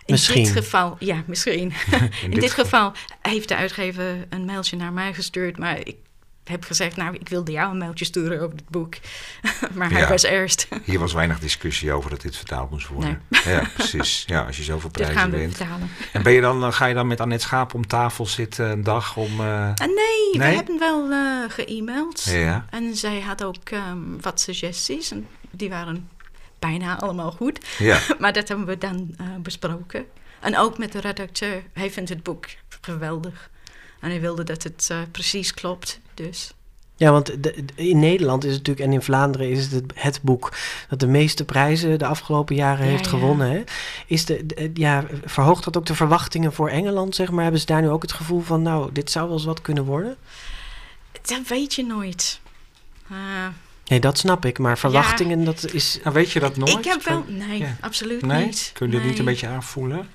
In Misschien. dit geval, ja, misschien. In, dit, geval heeft de uitgever een mailtje naar mij gestuurd, maar ik heb gezegd, nou, ik wilde jou een mailtje sturen over het boek. maar hij Ja. was eerst. Hier was weinig discussie over dat dit vertaald moest worden. Ja, precies. Ja, als je zoveel Dit prijzen gaan we wint. vertalen. En ben je dan, dan ga je dan met Annette Schaap om tafel zitten een dag om... eh, Ah, nee, we hebben wel eh ge-mailed. ja. En zij had ook ehm, wat suggesties. En die waren bijna allemaal goed. Ja. maar dat hebben we dan eh, besproken. En ook met de redacteur. Hij vindt het boek geweldig. En hij wilde dat het eh, precies klopt. Dus Ja, want de- in Nederland is het natuurlijk, en in Vlaanderen is het het, het boek dat de meeste prijzen de afgelopen jaren Ja, heeft ja. gewonnen. Hè? Is de, de- ja, verhoogt dat ook de verwachtingen voor Engeland, zeg maar? Hebben ze daar nu ook het gevoel van, nou, dit zou wel eens wat kunnen worden? dat weet je nooit. Eh, Nee, dat snap ik, maar verwachtingen, dat is... Nou, weet je dat nooit? ik heb wel... Nee, Ja. absoluut Nee? niet. Kun je dat niet Nee. een beetje aanvoelen?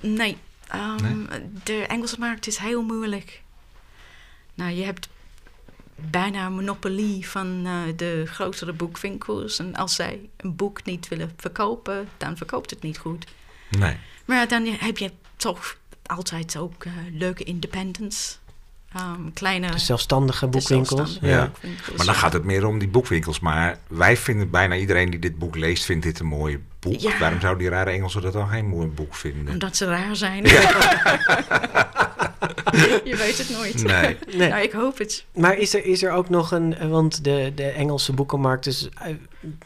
Nee. Ehm, Nee? De Engelse markt is heel moeilijk. Nou, je hebt bijna een monopolie van eh, de grotere boekwinkels. En als zij een boek niet willen verkopen, dan verkoopt het niet goed. Nee. Maar dan heb je toch altijd ook eh, leuke independents. Ehm, kleine De zelfstandige de boekwinkels. zelfstandige Ja. boekwinkels, Maar dan gaat het meer om die boekwinkels. Maar wij vinden, bijna iedereen die dit boek leest, vindt dit een mooi boek. Ja. Waarom zouden die rare Engelsen dat dan geen mooi boek vinden? Omdat ze raar zijn. je weet het nooit. Nee. Nee. Nou, ik hoop het. Maar is er, is er ook nog een... Want de, de Engelse boekenmarkt is, eh,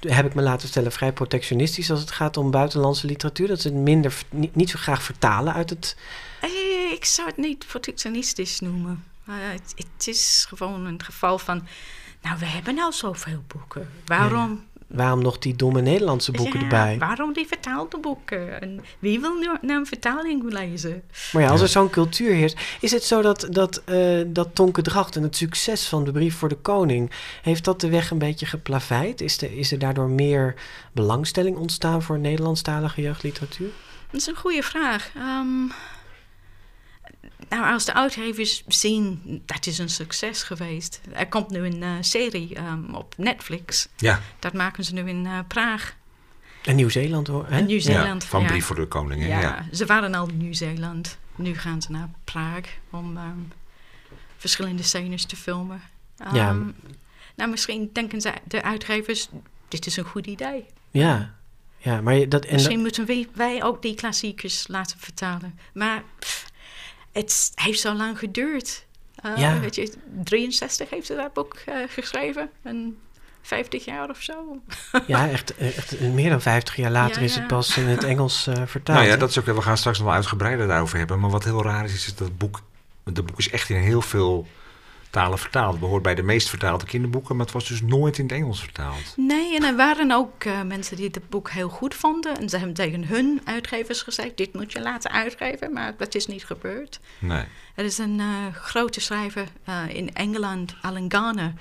heb ik me laten vertellen, vrij protectionistisch als het gaat om buitenlandse literatuur. Dat ze het minder, niet, niet zo graag vertalen uit het... Eh, Ik zou het niet protectionistisch noemen. Eh, het, het is gewoon een geval van... Nou, we hebben nou zoveel boeken. Waarom waarom nog die domme Nederlandse boeken Ja, erbij? Waarom die vertaalde boeken? En wie wil nu naar een vertaling lezen? Maar ja, als Ja. er zo'n cultuur heerst... Is het zo dat, dat, eh dat Tonke Dracht en het succes van de brief voor de koning... heeft dat de weg een beetje geplaveid? Is, de, is er daardoor meer belangstelling ontstaan voor Nederlandstalige jeugdliteratuur? Dat is een goede vraag. Ehm, nou, als de uitgevers zien, dat is een succes geweest. Er komt nu een eh, serie ehm, op Netflix. Ja, Dat maken ze nu in eh, Praag. En Nieuw-Zeeland hoor. Hè? In Nieuw-Zeeland. ja, van ja. Brief voor de Koning. hè? Ja, Ja. ze waren al in Nieuw-Zeeland. Nu gaan ze naar Praag om ehm, verschillende scènes te filmen. Ja. Ehm, Nou, misschien denken ze, de uitgevers, dit is een goed idee. Ja, ja maar dat... En Misschien dat- moeten wij, wij ook die klassiekers laten vertalen. Maar pff, het heeft zo lang geduurd. Eh, Ja. Weet je, 63 heeft ze dat boek eh, geschreven. En 50 jaar of zo. ja, echt, echt meer dan 50 jaar later Ja, is het pas in het Engels eh, vertaald. Nou ja, dat is ook, we gaan straks nog wel uitgebreider daarover hebben. Maar wat heel raar is, is dat het boek, het boek is echt in heel veel talen vertaald. Behoort bij de meest vertaalde kinderboeken, maar het was dus nooit in het Engels vertaald. Nee, en er waren ook eh, mensen die het boek heel goed vonden. En ze hebben tegen hun uitgevers gezegd, dit moet je laten uitgeven. Maar dat is niet gebeurd. Nee. Er is een eh, grote schrijver eh, in Engeland, Alan Garner.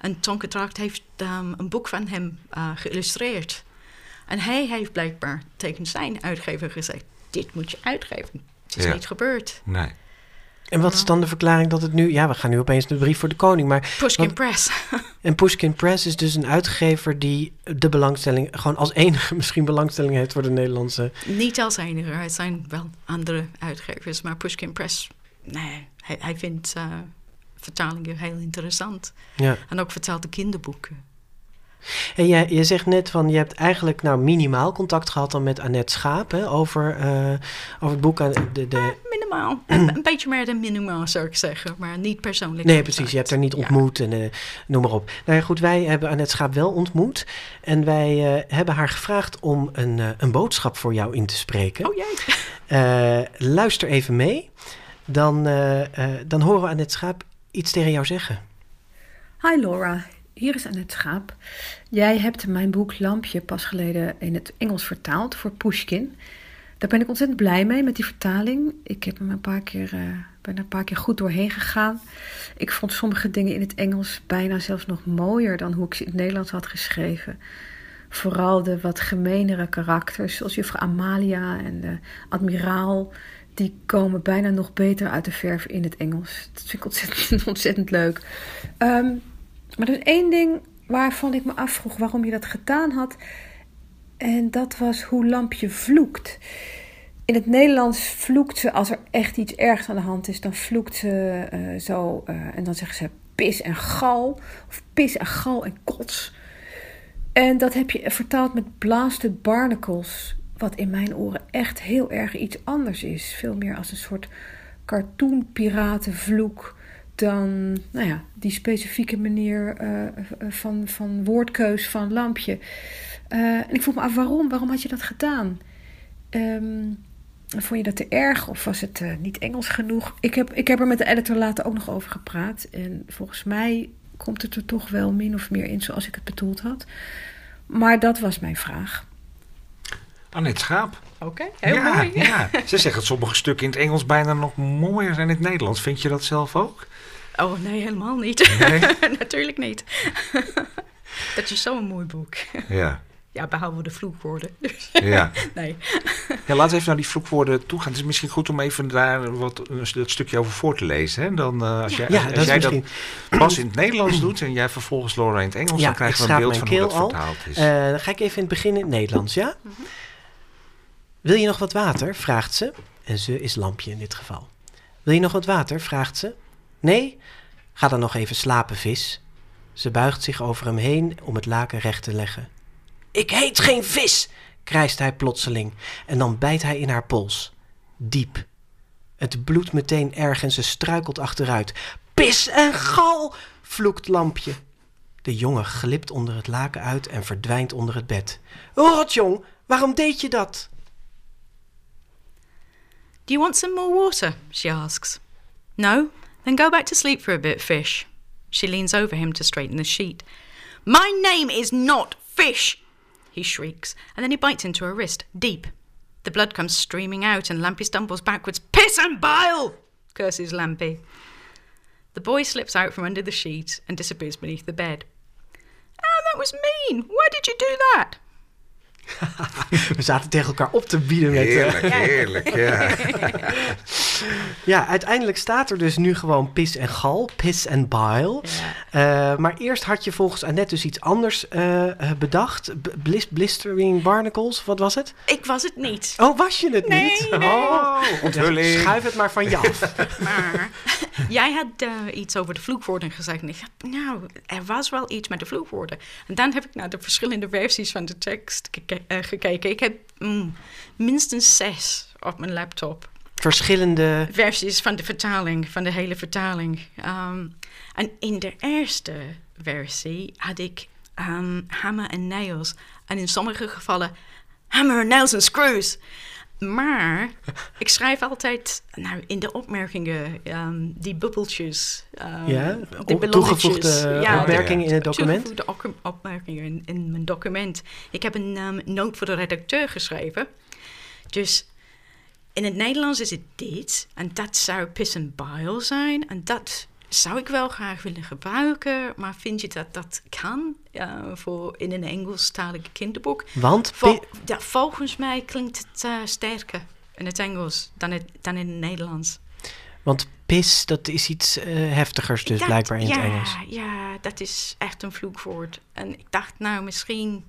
En Tonke Dracht heeft ehm, een boek van hem geïllustreerd. En hij heeft blijkbaar tegen zijn uitgever gezegd: Dit moet je uitgeven. Het is Ja. niet gebeurd. Nee. En wat is dan de verklaring dat het nu... Ja, we gaan nu opeens de brief voor de koning, maar... Pushkin Press. En Pushkin Press is dus een uitgever die de belangstelling... gewoon als enige misschien belangstelling heeft voor de Nederlandse... niet als enige, er zijn wel andere uitgevers. Maar Pushkin Press, nee, hij, hij vindt eh, vertalingen heel interessant. Ja. En ook vertaalde kinderboeken. En jij, je zegt net van, je hebt eigenlijk nou minimaal contact gehad dan met Annette Schaap... Hè, over, eh, over het boek aan de... de Minimaal. een, beetje meer dan minimaal zou ik zeggen. Maar niet persoonlijk. Nee, contact. precies. Je hebt haar niet Ja. ontmoet en eh, noem maar op. Nou ja, goed, wij hebben Annette Schaap wel ontmoet. En wij eh, hebben haar gevraagd om een, eh, een boodschap voor jou in te spreken. Oh jee. Eh, luister even mee. Dan, eh, eh, dan horen we Annette Schaap iets tegen jou zeggen. Hi Laura, hier is Annette Schaap. Jij hebt mijn boek Lampje pas geleden in het Engels vertaald voor Pushkin. Daar ben ik ontzettend blij mee met die vertaling. Ik heb hem een paar keer, eh, ben er een paar keer goed doorheen gegaan. Ik vond sommige dingen in het Engels bijna zelfs nog mooier dan hoe ik ze in het Nederlands had geschreven. Vooral de wat gemenere karakters, zoals juffrouw Amalia en de admiraal, die komen bijna nog beter uit de verf in het Engels. Dat vind ik ontzettend, leuk. Ehm, maar er is één ding waarvan ik me afvroeg waarom je dat gedaan had. En dat was hoe Lampje vloekt. In het Nederlands vloekt ze als er echt iets ergs aan de hand is. Dan vloekt ze eh, zo eh, en dan zegt ze pis en gal. Of pis en gal en kots. En dat heb je vertaald met Blasted Barnacles. Wat in mijn oren echt heel erg iets anders is. Veel meer als een soort cartoonpiratenvloek dan nou ja, die specifieke manier eh, eh, van, van woordkeus van Lampje. Eh, en ik vroeg me af waarom. Waarom had je dat gedaan? Ehm, vond je dat te erg of was het niet Engels genoeg? Ik heb, ik heb er met de editor later ook nog over gepraat. En volgens mij komt het er toch wel min of meer in zoals ik het bedoeld had. Maar dat was mijn vraag. Annette Schaap. Oké, heel ja, mooi. Ja. Ze zeggen dat sommige stukken in het Engels bijna nog mooier zijn in het Nederlands. Vind je dat zelf ook? Oh nee, helemaal niet. Nee? Natuurlijk niet. dat is zo'n mooi boek. Ja. Ja, behalve de vloekwoorden. Ja. nee. ja, laten we even naar die vloekwoorden toe gaan. Het is misschien goed om even daar wat, een dat stukje over voor te lezen. Hè? Dan, eh, als jij, Ja, als dat jij misschien... dat pas in het Nederlands doet en jij vervolgens Laura in het Engels, Ja, dan krijgen we een beeld van hoe dat keel al. vertaald is. Eh, dan ga ik even in het begin in het Nederlands, ja? Wil je nog wat water? vraagt ze. En ze is lampje in dit geval. Wil je nog wat water? vraagt ze. Nee? Ga dan nog even slapen, vis. Ze buigt zich over hem heen om het laken recht te leggen. Ik heet geen vis, krijst hij plotseling. En dan bijt hij in haar pols. Diep. Het bloedt meteen erg en ze struikelt achteruit. Pis en gal, vloekt Lampje. De jongen glipt onder het laken uit en verdwijnt onder het bed. Rotjong, waarom deed je dat? Do you want some more water? She asks. No? Then go back to sleep for a bit, fish. She leans over him to straighten the sheet. My name is not fish! He shrieks, and then he bites into her wrist, deep. The blood comes streaming out, and Lampy stumbles backwards. Piss and bile! curses Lampy. The boy slips out from under the sheet and disappears beneath the bed. Oh, that was mean. Why did you do that? We zaten tegen elkaar op te bieden met... eh, Heerlijk, heerlijk, ja. Ja, uiteindelijk staat er dus nu gewoon pis en gal, piss en bile. Eh, maar eerst had je volgens Annette dus iets anders eh, bedacht. Blis- blistering barnacles, wat was het? Ik was het niet. Oh, was je het Nee, niet? nee. Oh, Onthulling. Schuif het maar van je af. Maar jij had iets over de vloekwoorden gezegd. En ik dacht, nou, er was wel iets met de vloekwoorden. En dan heb ik naar de verschillende versies van de tekst geke- eh, gekeken. Ik heb mm, minstens zes op mijn laptop. Verschillende... Versies van de vertaling, van de hele vertaling. Ehm, en in de eerste versie had ik ehm, hammer en nails. En in sommige gevallen hammer, nails en screws. Maar ik schrijf altijd nou, in de opmerkingen ehm, die bubbeltjes. ehm, Ja, ballonnetjes. toegevoegde Ja, opmerkingen in het document? Toegevoegde opmerkingen in, in mijn document. Ik heb een ehm, noot voor de redacteur geschreven. Dus in het Nederlands is het dit. En dat zou piss and bile zijn. En dat zou ik wel graag willen gebruiken. Maar vind je dat dat kan voor in een Engelstalig kinderboek? Want Vol- ja, volgens mij klinkt het eh, sterker in het Engels dan, het, dan in het Nederlands. Want pis, dat is iets eh, heftigers dus Dat- blijkbaar in ja, het Engels. Ja, dat is echt een vloekwoord. En ik dacht, nou, misschien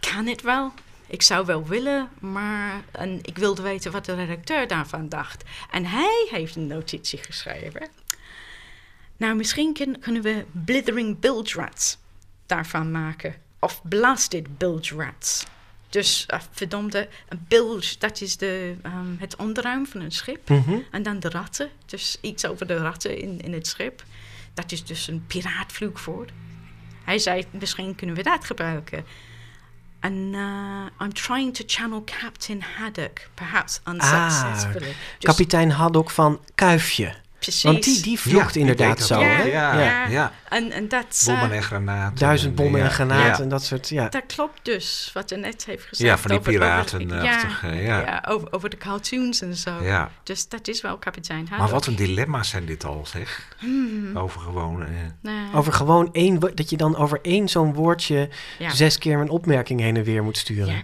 kan het wel. Ik zou wel willen, maar en ik wilde weten wat de redacteur daarvan dacht. En hij heeft een notitie geschreven. Nou, misschien kun- kunnen we blithering bilge rats daarvan maken. Of blasted bilge rats. Dus uh, verdomde, een bilge, dat is de, ehm, het onderruim van een schip. Mhm. En dan de ratten, dus iets over de ratten in, in het schip. Dat is dus een piraatvloekwoord. Hij zei, misschien kunnen we dat gebruiken. En uh, I'm trying to channel Captain Haddock, perhaps unsuccessfully. Dus Kapitein Haddock van Kuifje. Precies. Want die, die vloekt Ja, inderdaad zo. Ja, hè? Ja, ja. ja. En, en dat, Bommen en granaten. Duizend bommen en ja. granaten Ja. en dat soort... Ja. dat klopt dus, wat je net heeft gezegd. Ja, van die over- over- piratenachtige, ja. ja, over, over de cartoons en zo. Ja. Dus dat is wel kapitein Haddock. Maar wat een dilemma's zijn dit al, zeg. Over gewoon... eh, Over gewoon één... Dat je dan over één zo'n woordje... ja. zes keer een opmerking heen en weer moet sturen.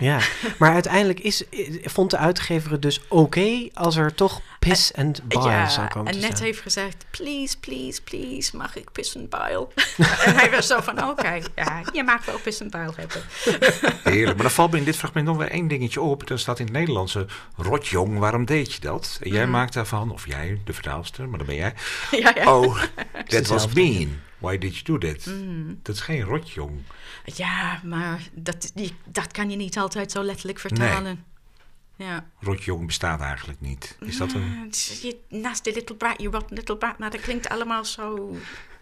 Ja, maar uiteindelijk is, vond de uitgever het dus oké als er toch piss en bile Ja, zou komen en te net staan. heeft gezegd, please, please, please, mag ik piss and bile? en hij was zo van, oké, ja, je mag wel piss and bile hebben. Heerlijk. Maar dan valt me in dit fragment nog weer één dingetje op. Dan staat in het Nederlandse... Rotjong, waarom deed je dat? En jij Mhm. maakt daarvan... Of jij, de vertaalster, maar dan ben jij... ja, ja. Oh, that was mean. Why did you do that? Mhm. Dat is geen rotjong. ja, maar dat, die, dat kan je niet altijd zo letterlijk vertalen. Ja. Rotjong bestaat eigenlijk niet. Is dat een... Je nasty little brat, you rotten little brat. Nou, dat klinkt allemaal zo...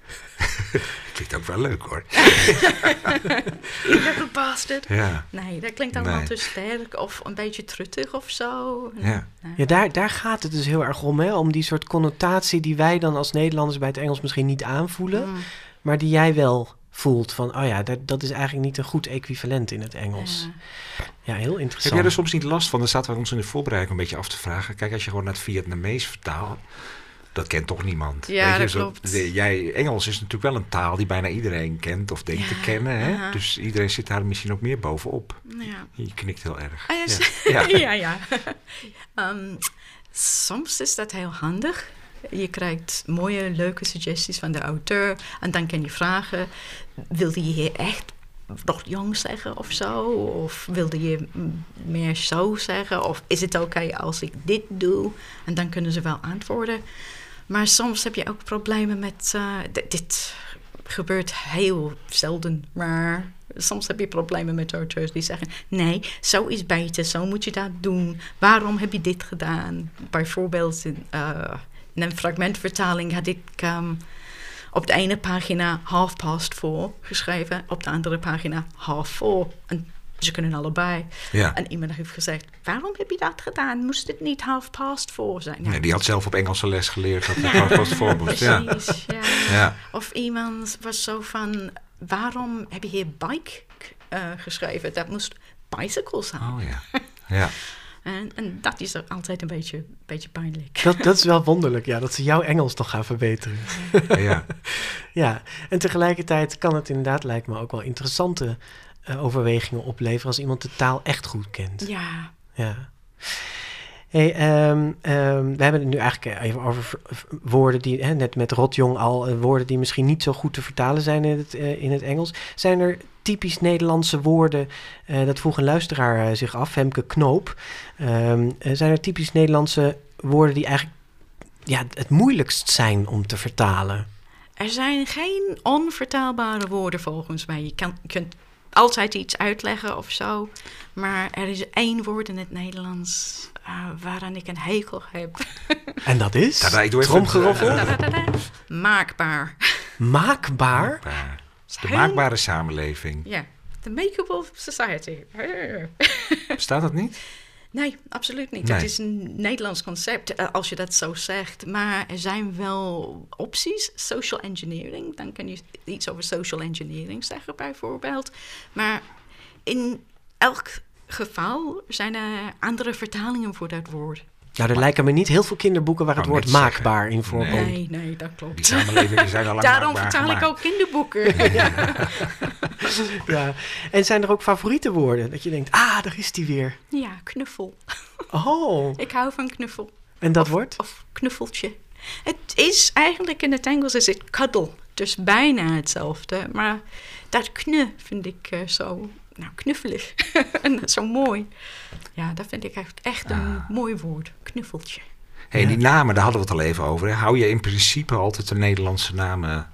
Klinkt ook wel leuk hoor. You little bastard. Ja, Nee, dat klinkt allemaal Nee. te sterk of een beetje truttig of zo. ja. Ja, daar, daar gaat het dus heel erg om, hè? Om die soort connotatie die wij dan als Nederlanders bij het Engels misschien niet aanvoelen, Mm, maar die jij wel voelt. Van, oh ja, dat, dat is eigenlijk niet een goed equivalent in het Engels. ja. Ja, heel Heb interessant. jij er soms niet last van? Dan zaten we ons in de voorbereiding een beetje af te vragen. Kijk, als je gewoon naar het Vietnamees vertaalt, dat kent toch niemand? Ja, je, dat zo- klopt. de- jij, Engels is natuurlijk wel een taal die bijna iedereen kent of denkt te kennen. Hè? Dus iedereen zit daar misschien ook meer bovenop. ja. Je knikt heel erg. Ah, ja, Ja. ja. Ehm, soms is dat heel handig. Je krijgt mooie, leuke suggesties van de auteur. En dan kan je vragen, wilde je hier echt nog jong zeggen of zo? Of wilde je meer zo zeggen? Of is het oké als ik dit doe? En dan kunnen ze wel antwoorden. Maar soms heb je ook problemen met... eh, dit gebeurt heel zelden, maar soms heb je problemen met auteurs die zeggen... nee, zo is beter, zo moet je dat doen. Waarom heb je dit gedaan? Bijvoorbeeld in, eh, in een fragmentvertaling had ik... ehm, op de ene pagina half past four geschreven, op de andere pagina half four. En ze kunnen allebei. Ja. En iemand heeft gezegd, waarom heb je dat gedaan? Moest het niet half past four zijn? Ja, Nee, die had zelf op Engelse les geleerd dat het gewoon vast voor moest. Ja. Precies, ja. Ja. Of iemand was zo van, waarom heb je hier bike eh, geschreven? Dat moest bicycle zijn. Oh ja. Ja. En, en dat is er altijd een beetje, beetje pijnlijk. Dat, dat is wel wonderlijk, ja, dat ze jouw Engels toch gaan verbeteren. ja. Ja, en tegelijkertijd kan het inderdaad, lijkt me, ook wel interessante eh, overwegingen opleveren als iemand de taal echt goed kent. Ja, Ja. Hey, ehm, ehm, we hebben het nu eigenlijk even over woorden die, hè, net met rotjong al, eh, woorden die misschien niet zo goed te vertalen zijn in het, eh, in het Engels. Zijn er typisch Nederlandse woorden, eh, dat vroeg een luisteraar eh, zich af, Femke Knoop. Ehm, eh, zijn er typisch Nederlandse woorden die eigenlijk ja, het moeilijkst zijn om te vertalen? er zijn geen onvertaalbare woorden volgens mij. Je, kan, kunt altijd iets uitleggen of zo. Maar er is één woord in het Nederlands uh, waaraan ik een hekel heb. En dat is? Tada, ik doe even- Tromgeroffel? Tadadada. Maakbaar. Maakbaar? Maakbaar. De Heel- maakbare samenleving. Ja, the makeable society. Bestaat dat niet? Nee, absoluut niet. Nee. Het is een Nederlands concept, eh, als je dat zo zegt. Maar er zijn wel opties. Social engineering, dan kan je iets over social engineering zeggen, bijvoorbeeld. Maar in elk geval zijn er andere vertalingen voor dat woord. Nou, er lijken me niet heel veel kinderboeken waar het woord zeggen. maakbaar in voorkomt. Nee, nee, dat Die klopt. samenlevingen zijn al lang Daarom maakbaar vertaal ik ook kinderboeken. Ja. En zijn er ook favoriete woorden? Dat je denkt, ah, daar is die weer. ja, knuffel. Oh, Ik hou van knuffel. en dat of, wordt? Of knuffeltje. Het is eigenlijk in het Engels is het cuddle. Dus bijna hetzelfde. Maar dat knu vind ik eh, zo nou, knuffelig. en zo mooi. Ja, dat vind ik echt, echt een Ah. mooi woord. Knuffeltje. Hey, die namen, daar hadden we het al even over. hè. Hou je in principe altijd de Nederlandse namen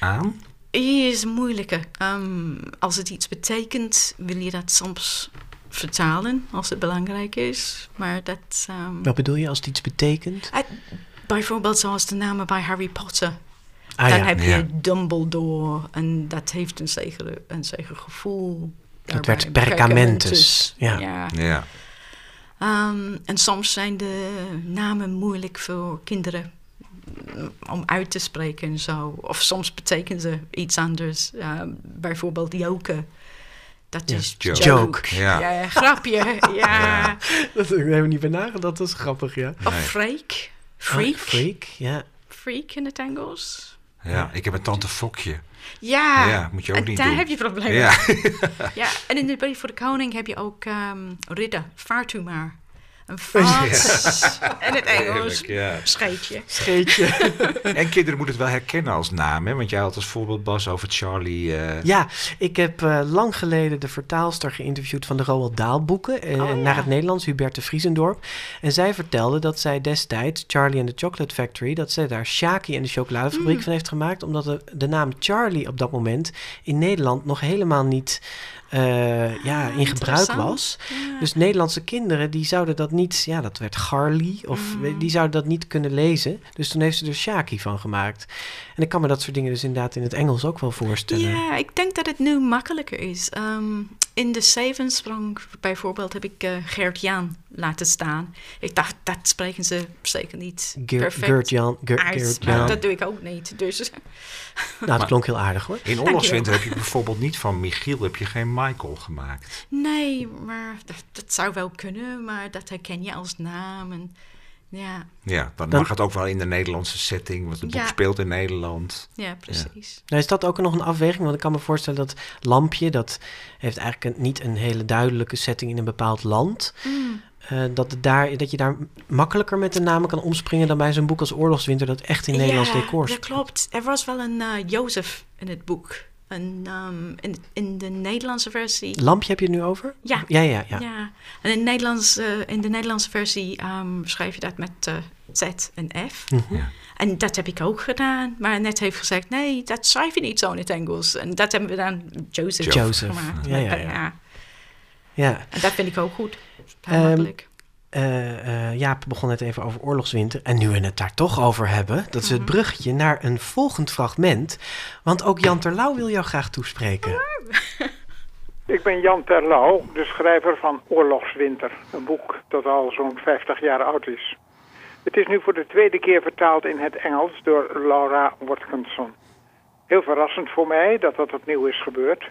aan? Is moeilijker. Ehm, als het iets betekent, wil je dat soms vertalen als het belangrijk is. Maar dat. ehm, Wat bedoel je als het iets betekent? eh, bijvoorbeeld zoals de namen bij Harry Potter. Ah dan ja, heb je Ja. Dumbledore en dat heeft een zekere, een zeker gevoel. Dat daarbij. werd perkamentus. Ja. Ja. Ja. Ehm, en soms zijn de namen moeilijk voor kinderen om uit te spreken en zo. Of soms betekenen ze iets anders. Ehm, bijvoorbeeld joken. Dat Ja, is joke. Joke. Ja. Ja, grapje. Ja. Ja. Dat hebben we niet bij nagedacht, dat is grappig, ja. Of Nee. freak. Freak. Ah, freak, ja. Freak in het Engels. ja, ik heb een tante Fokje. Ja, Ja, moet je ook en niet daar doen. heb je problemen. Ja. Ja, en in de Brief voor de Koning heb je ook ehm ridder, vaart u maar. Een in het Engels. Ja. Scheetje. Scheetje. En kinderen moeten het wel herkennen als naam. Hè? Want jij had als voorbeeld Bas over Charlie. eh, Ja, ik heb eh, lang geleden de vertaalster geïnterviewd van de Roald Dahl boeken eh, Oh, ja. naar het Nederlands, Huberte Vriesendorp. En zij vertelde dat zij destijds Charlie and the Chocolate Factory, dat zij daar Shaki en de chocoladefabriek Mm. van heeft gemaakt, omdat de, de naam Charlie op dat moment in Nederland nog helemaal niet eh, ja, in gebruik was. Ja. Dus Nederlandse kinderen die zouden dat niet, ja, dat werd Garly, of Mm. die zouden dat niet kunnen lezen. Dus toen heeft ze er Shaki van gemaakt. En ik kan me dat soort dingen dus inderdaad in het Engels ook wel voorstellen. Ja, ik denk dat het nu makkelijker is. Ehm, in de Zevensprong bijvoorbeeld heb ik eh, Gert-Jan laten staan. Ik dacht, dat spreken ze zeker niet Ger- perfect Gert-Jan, Ger- dat doe ik ook niet. Dus Nou, het klonk heel aardig hoor. In Oorlogswinter heb je bijvoorbeeld niet van Michiel, heb je geen Michael gemaakt. nee, maar dat, dat zou wel kunnen. Maar dat herken je als naam. En, ja, Ja, dan, Dan- mag het ook wel in de Nederlandse setting, want het boek Ja. speelt in Nederland. ja, precies. Nou, is dat ook nog een afweging? Want ik kan me voorstellen dat Lampje, dat heeft eigenlijk een- niet een hele duidelijke setting in een bepaald land. Mm. Eh, dat, het daar, dat je daar makkelijker met de namen kan omspringen dan bij zo'n boek als Oorlogswinter, dat echt in Nederlands ja, decor dat speelt. klopt. Er was wel een eh, Jozef in het boek. En, ehm, in, in de Nederlandse versie... Lampje heb je het nu over? Ja. Ja, ja, ja. Ja, en in, het Nederlands, eh, in de Nederlandse versie ehm, schrijf je dat met eh, Z en F. Mhm. Ja. En dat heb ik ook gedaan. Maar net heeft gezegd, nee, dat schrijf je niet zo in het Engels. En dat hebben we dan Joseph, Joseph, gemaakt. ja, ja, ja. Ja, En dat vind ik ook goed. Heel Ehm, makkelijk. Eh, eh, Jaap begon net even over Oorlogswinter. En nu we het daar toch over hebben, dat is het Mhm. bruggetje naar een volgend fragment. Want ook Jan Terlouw wil jou graag toespreken. Ik ben Jan Terlouw, de schrijver van Oorlogswinter. Een boek dat al zo'n 50 jaar oud is. Het is nu voor de tweede keer vertaald in het Engels door Laura Watkinson. Heel verrassend voor mij dat dat opnieuw is gebeurd.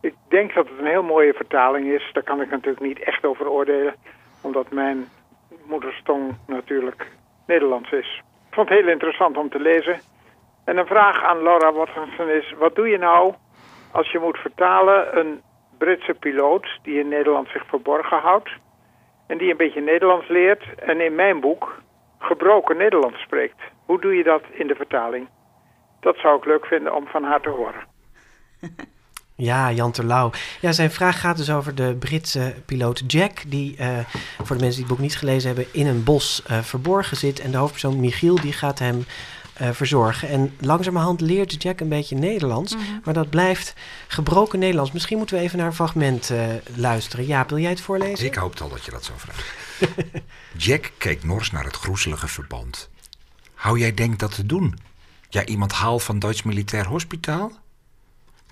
Ik denk dat het een heel mooie vertaling is. Daar kan ik natuurlijk niet echt over oordelen, omdat mijn moederstong natuurlijk Nederlands is. Ik vond het heel interessant om te lezen. En een vraag aan Laura Watkinson is: wat doe je nou als je moet vertalen een Britse piloot die in Nederland zich verborgen houdt en die een beetje Nederlands leert en in mijn boek gebroken Nederlands spreekt? Hoe doe je dat in de vertaling? Dat zou ik leuk vinden om van haar te horen. Ja, Jan Terlouw. Ja, zijn vraag gaat dus over de Britse piloot Jack, die uh, voor de mensen die het boek niet gelezen hebben, in een bos uh, verborgen zit. En de hoofdpersoon Michiel, die gaat hem uh, verzorgen. En langzamerhand leert Jack een beetje Nederlands, mm -hmm. maar dat blijft gebroken Nederlands. Misschien moeten we even naar een fragment luisteren. Ja, wil jij het voorlezen? Ik hoopte al dat je dat zou vragen. Jack keek nors naar het groezelige verband. Hou jij denkt dat te doen? Ja, iemand haal van Duits Militair Hospitaal?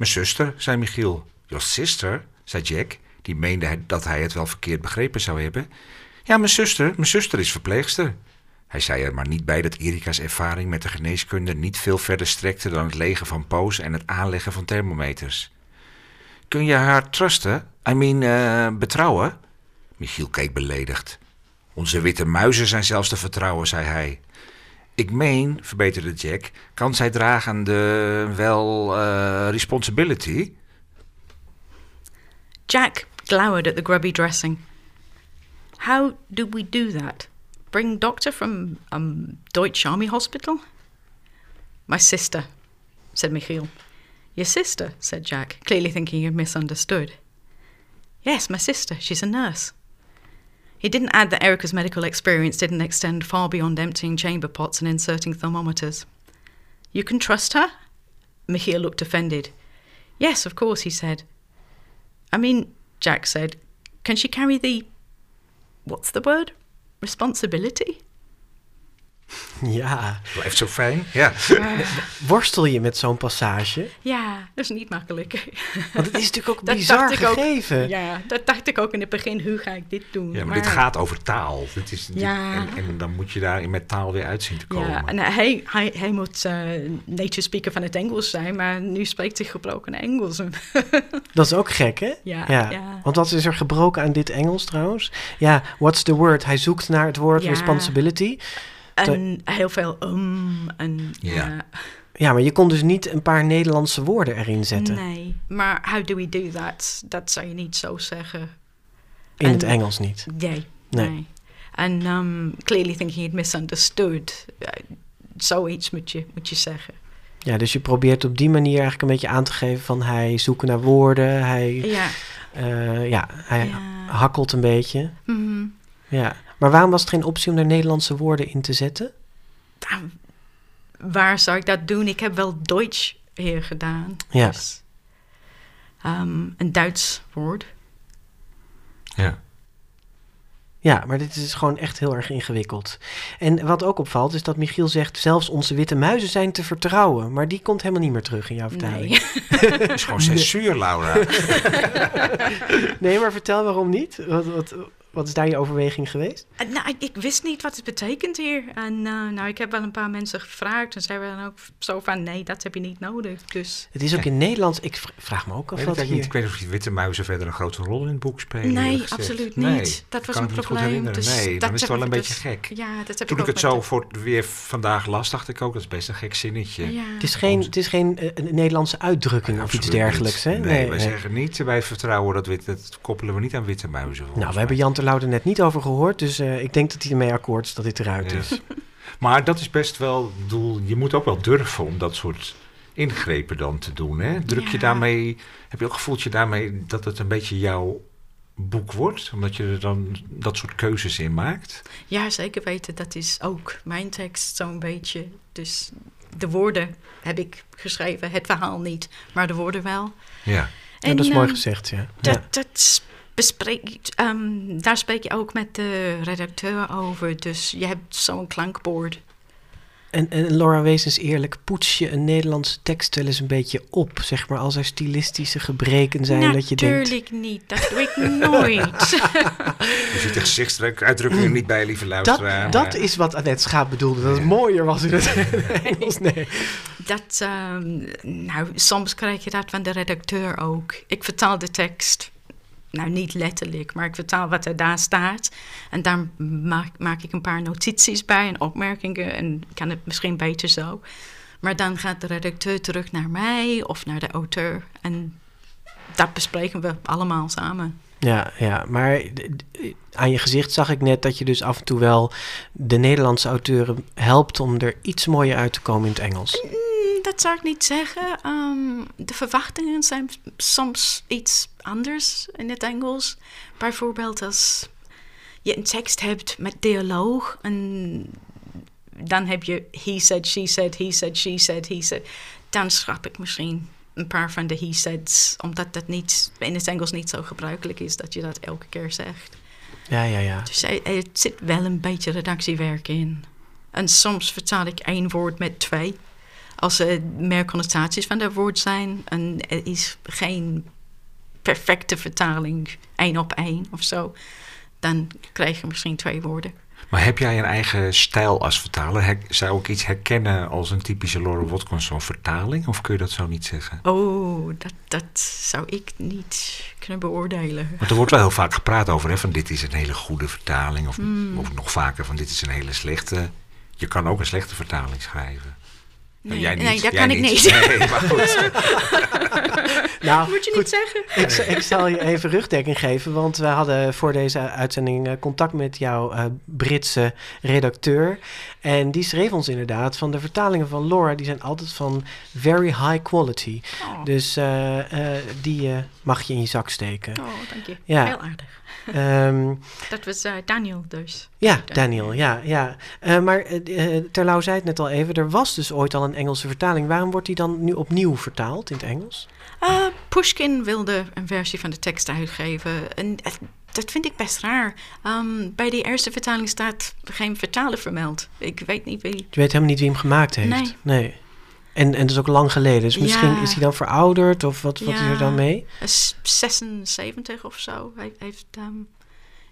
Mijn zuster, zei Michiel. Your sister, zei Jack, die meende dat hij het wel verkeerd begrepen zou hebben. Ja, mijn zuster, mijn zuster is verpleegster. Hij zei er maar niet bij dat Erika's ervaring met de geneeskunde niet veel verder strekte dan het legen van poos en het aanleggen van thermometers. Kun je haar trusten? I mean, uh, betrouwen? Michiel keek beledigd. Onze witte muizen zijn zelfs te vertrouwen, zei hij. Ik meen, verbeterde Jack, kan zij dragen de, wel, uh, responsibility? Jack glowered at the grubby dressing. How do we do that? Bring doctor from um, Deutsche Army Hospital? My sister, said Michiel. Your sister, said Jack, clearly thinking he had misunderstood. Yes, my sister. She's a nurse. He didn't add that Erica's medical experience didn't extend far beyond emptying chamber pots and inserting thermometers. You can trust her? Michiel looked offended. Yes, of course, he said. I mean, Jack said, can she carry the. what's the word? Responsibility? Ja. Blijft zo fijn. Ja. Worstel je met zo'n passage? Ja, dat is niet makkelijk. Want het is natuurlijk ook dat bizar gegeven. Ook, ja, dat dacht ik ook in het begin. Hoe ga ik dit doen? Ja, maar, maar dit gaat over taal. Dit is, ja. en, en, dan moet je daar met taal weer uitzien te komen. Ja, en hij, hij, hij moet uh, native speaker van het Engels zijn, maar nu spreekt hij gebroken Engels. dat is ook gek, hè? Ja, ja. ja, Want wat is er gebroken aan dit Engels trouwens? Ja, what's the word? Hij zoekt naar het woord responsibility. En heel veel um en ja. ja. Ja, maar je kon dus niet een paar Nederlandse woorden erin zetten. Nee, maar how do we do that? Dat zou je niet zo zeggen. In en, het Engels niet? Nee, nee. En um, clearly thinking it misunderstood. Zoiets moet je, moet je zeggen. Ja, dus je probeert op die manier eigenlijk een beetje aan te geven van hij zoekt naar woorden, hij, ja. Uh, ja, hij ja. hakkelt een beetje. Mm -hmm. Ja, maar waarom was het geen optie om er Nederlandse woorden in te zetten? Nou, waar zou ik dat doen? Ik heb wel Duits hier gedaan. Ja. Dus, um, een Duits woord. Ja. Ja, maar dit is gewoon echt heel erg ingewikkeld. En wat ook opvalt is dat Michiel zegt... zelfs onze witte muizen zijn te vertrouwen. Maar die komt helemaal niet meer terug in jouw vertaling. Nee. Dat is gewoon censuur, Laura. nee, maar vertel waarom niet. Wat, wat, wat is daar je overweging geweest? Uh, nou, ik, ik, wist niet wat het betekent hier. En uh, nou, ik heb wel een paar mensen gevraagd. En zeiden dan ook zo van, nee, dat heb je niet nodig. Dus... Het is ook in Nederlands. Ik vraag me ook af wat ik hier... Niet, ik weet niet of die witte muizen verder een grote rol in het boek spelen. Nee, absoluut niet. Nee, dat was kan een probleem. Niet goed dus nee, dat dan is het wel een dus, beetje gek. Ja, dat heb Toen ik, ik het ook zo voor weer vandaag las, dacht ik ook, dat is best een gek zinnetje. Ja. Het is geen, het is geen uh, een Nederlandse uitdrukking of iets dergelijks, hè? Nee, wij zeggen niet, wij vertrouwen dat wit, dat koppelen we niet aan witte muizen. Nou, we hebben Jan Terlouw er net niet over gehoord, dus uh, ik denk dat hij ermee akkoord is dat dit eruit Ja. is. Maar dat is best wel, doel, je moet ook wel durven om dat soort ingrepen dan te doen. Hè? Druk je Ja. daarmee, heb je ook gevoeld je daarmee dat het een beetje jouw boek wordt? Omdat je er dan dat soort keuzes in maakt? Ja, zeker weten. Dat is ook mijn tekst zo'n beetje. Dus de woorden heb ik geschreven. Het verhaal niet, maar de woorden wel. Ja. Ja, dat is mooi ehm, gezegd, ja. Dat, ja. dat bespreek, ehm, daar spreek je ook met de redacteur over. Dus je hebt zo'n klankbord. En, en Laura, wees eens eerlijk, poets je een Nederlandse tekst wel eens een beetje op? Zeg maar als er stilistische gebreken zijn dat je denkt... Natuurlijk niet, dat doe ik nooit. Er zitten gezichtsuitdrukkingen niet bij, lieve luisteraar. Dat, dat is wat Annette Schaap bedoelde, dat het mooier was in het Engels. Nee. Dat, ehm, nou, soms krijg je dat van de redacteur ook. Ik vertaal de tekst nou niet letterlijk, maar ik vertaal wat er daar staat. En daar maak, maak ik een paar notities bij en opmerkingen en kan het misschien beter zo. Maar dan gaat de redacteur terug naar mij of naar de auteur en dat bespreken we allemaal samen. Ja, ja, maar aan je gezicht zag ik net dat je dus af en toe wel de Nederlandse auteuren helpt om er iets mooier uit te komen in het Engels. Dat zou ik niet zeggen. Um, de verwachtingen zijn soms iets anders in het Engels. Bijvoorbeeld als je een tekst hebt met dialoog en dan heb je he said, she said, he said, she said, he said. Dan schrap ik misschien een paar van de he saids, omdat dat niet, in het Engels niet zo gebruikelijk is dat je dat elke keer zegt. Ja, ja, ja. Dus er, er zit wel een beetje redactiewerk in. En soms vertaal ik één woord met twee als er meer connotaties van dat woord zijn en er is geen perfecte vertaling één op één of zo, dan krijg je misschien twee woorden. Maar heb jij een eigen stijl als vertaler? zou ik iets herkennen als een typische Laura Watkinson vertaling? Of kun je dat zo niet zeggen? Oh, dat, dat zou ik niet kunnen beoordelen. Want er wordt wel heel vaak gepraat over, hè, van dit is een hele goede vertaling. Of, mm. of nog vaker van dit is een hele slechte. Je kan ook een slechte vertaling schrijven. Nee, jij niet, nee dat kan ik niet. Nee, maar goed. nou, Moet je niet zeggen. Ik, ik, zal je even rugdekking geven, want we hadden voor deze uitzending eh, contact met jouw uh, Britse redacteur. En die schreef ons inderdaad van de vertalingen van Laura, die zijn altijd van very high quality. Oh. Dus uh, die mag je in je zak steken. Oh, dank je. Ja. Heel aardig. Um, dat was uh, Daniel dus. Ja, Daniel, ja. ja. Uh, maar uh, Terlouw zei het net al even, er was dus ooit al een Engelse vertaling. Waarom wordt die dan nu opnieuw vertaald in het Engels? Pushkin wilde een versie van de tekst uitgeven. En dat vind ik best raar. Um, bij die eerste vertaling staat geen vertaler vermeld. Ik weet niet wie. Je weet helemaal niet wie hem gemaakt heeft? Nee. nee. En, en dat is ook lang geleden. Dus misschien is hij dan verouderd of wat, wat is er dan mee? 76 of zo hij heeft, um,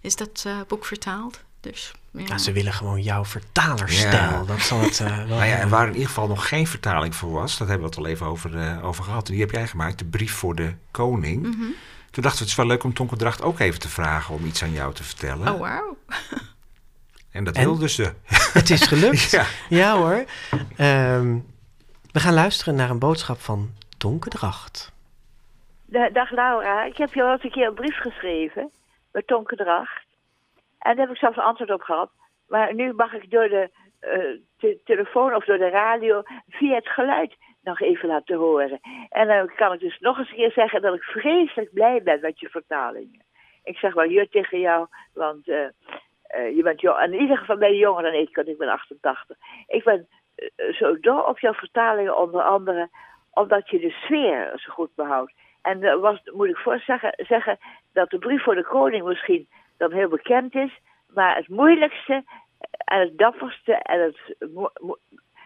is dat uh, boek vertaald. Dus, ja. Nou, ze willen gewoon jouw vertalerstijl. Dat zal het uh, wel. Nou ja, en waar in ieder geval nog geen vertaling voor was, dat hebben we het al even over, uh, over gehad. Die heb jij gemaakt, de brief voor de koning. Mm -hmm. Toen dachten we, het is wel leuk om Tonke Dracht ook even te vragen om iets aan jou te vertellen. Oh, wauw. En dat wilden ze. Het is gelukt. ja. ja hoor. Um, we gaan luisteren naar een boodschap van Tonke Dracht. Dag Laura, ik heb je al een keer een brief geschreven met Tonke Dracht. En daar heb ik zelfs antwoord op gehad. Maar nu mag ik door de uh, telefoon of door de radio via het geluid nog even laten horen. En dan kan ik dus nog eens een keer zeggen dat ik vreselijk blij ben met je vertalingen. Ik zeg wel hier tegen jou, want uh, uh, je bent jong. In ieder geval ben je jonger dan ik, want ik ben 88. Ik ben eh, zo dol op jouw vertalingen, onder andere omdat je de sfeer zo goed behoudt. En uh, was, moet ik voor zeggen, zeggen dat de brief voor de koning misschien dan heel bekend is, maar het moeilijkste en het dapperste en het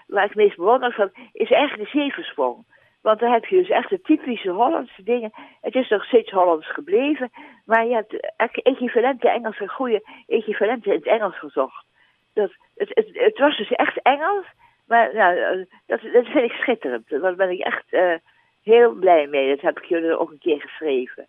waar ik het meest bewonder van is eigenlijk de zevensprong. Want dan heb je dus echt de typische Hollandse dingen. Het is nog steeds Hollands gebleven, maar je hebt equivalente Engelse, goede equivalenten in het Engels gezocht. Dat, het, het was dus echt Engels, maar nou, eh, dat, vind ik schitterend. Daar ben ik echt uh, heel blij mee. Dat heb ik jullie ook een keer geschreven.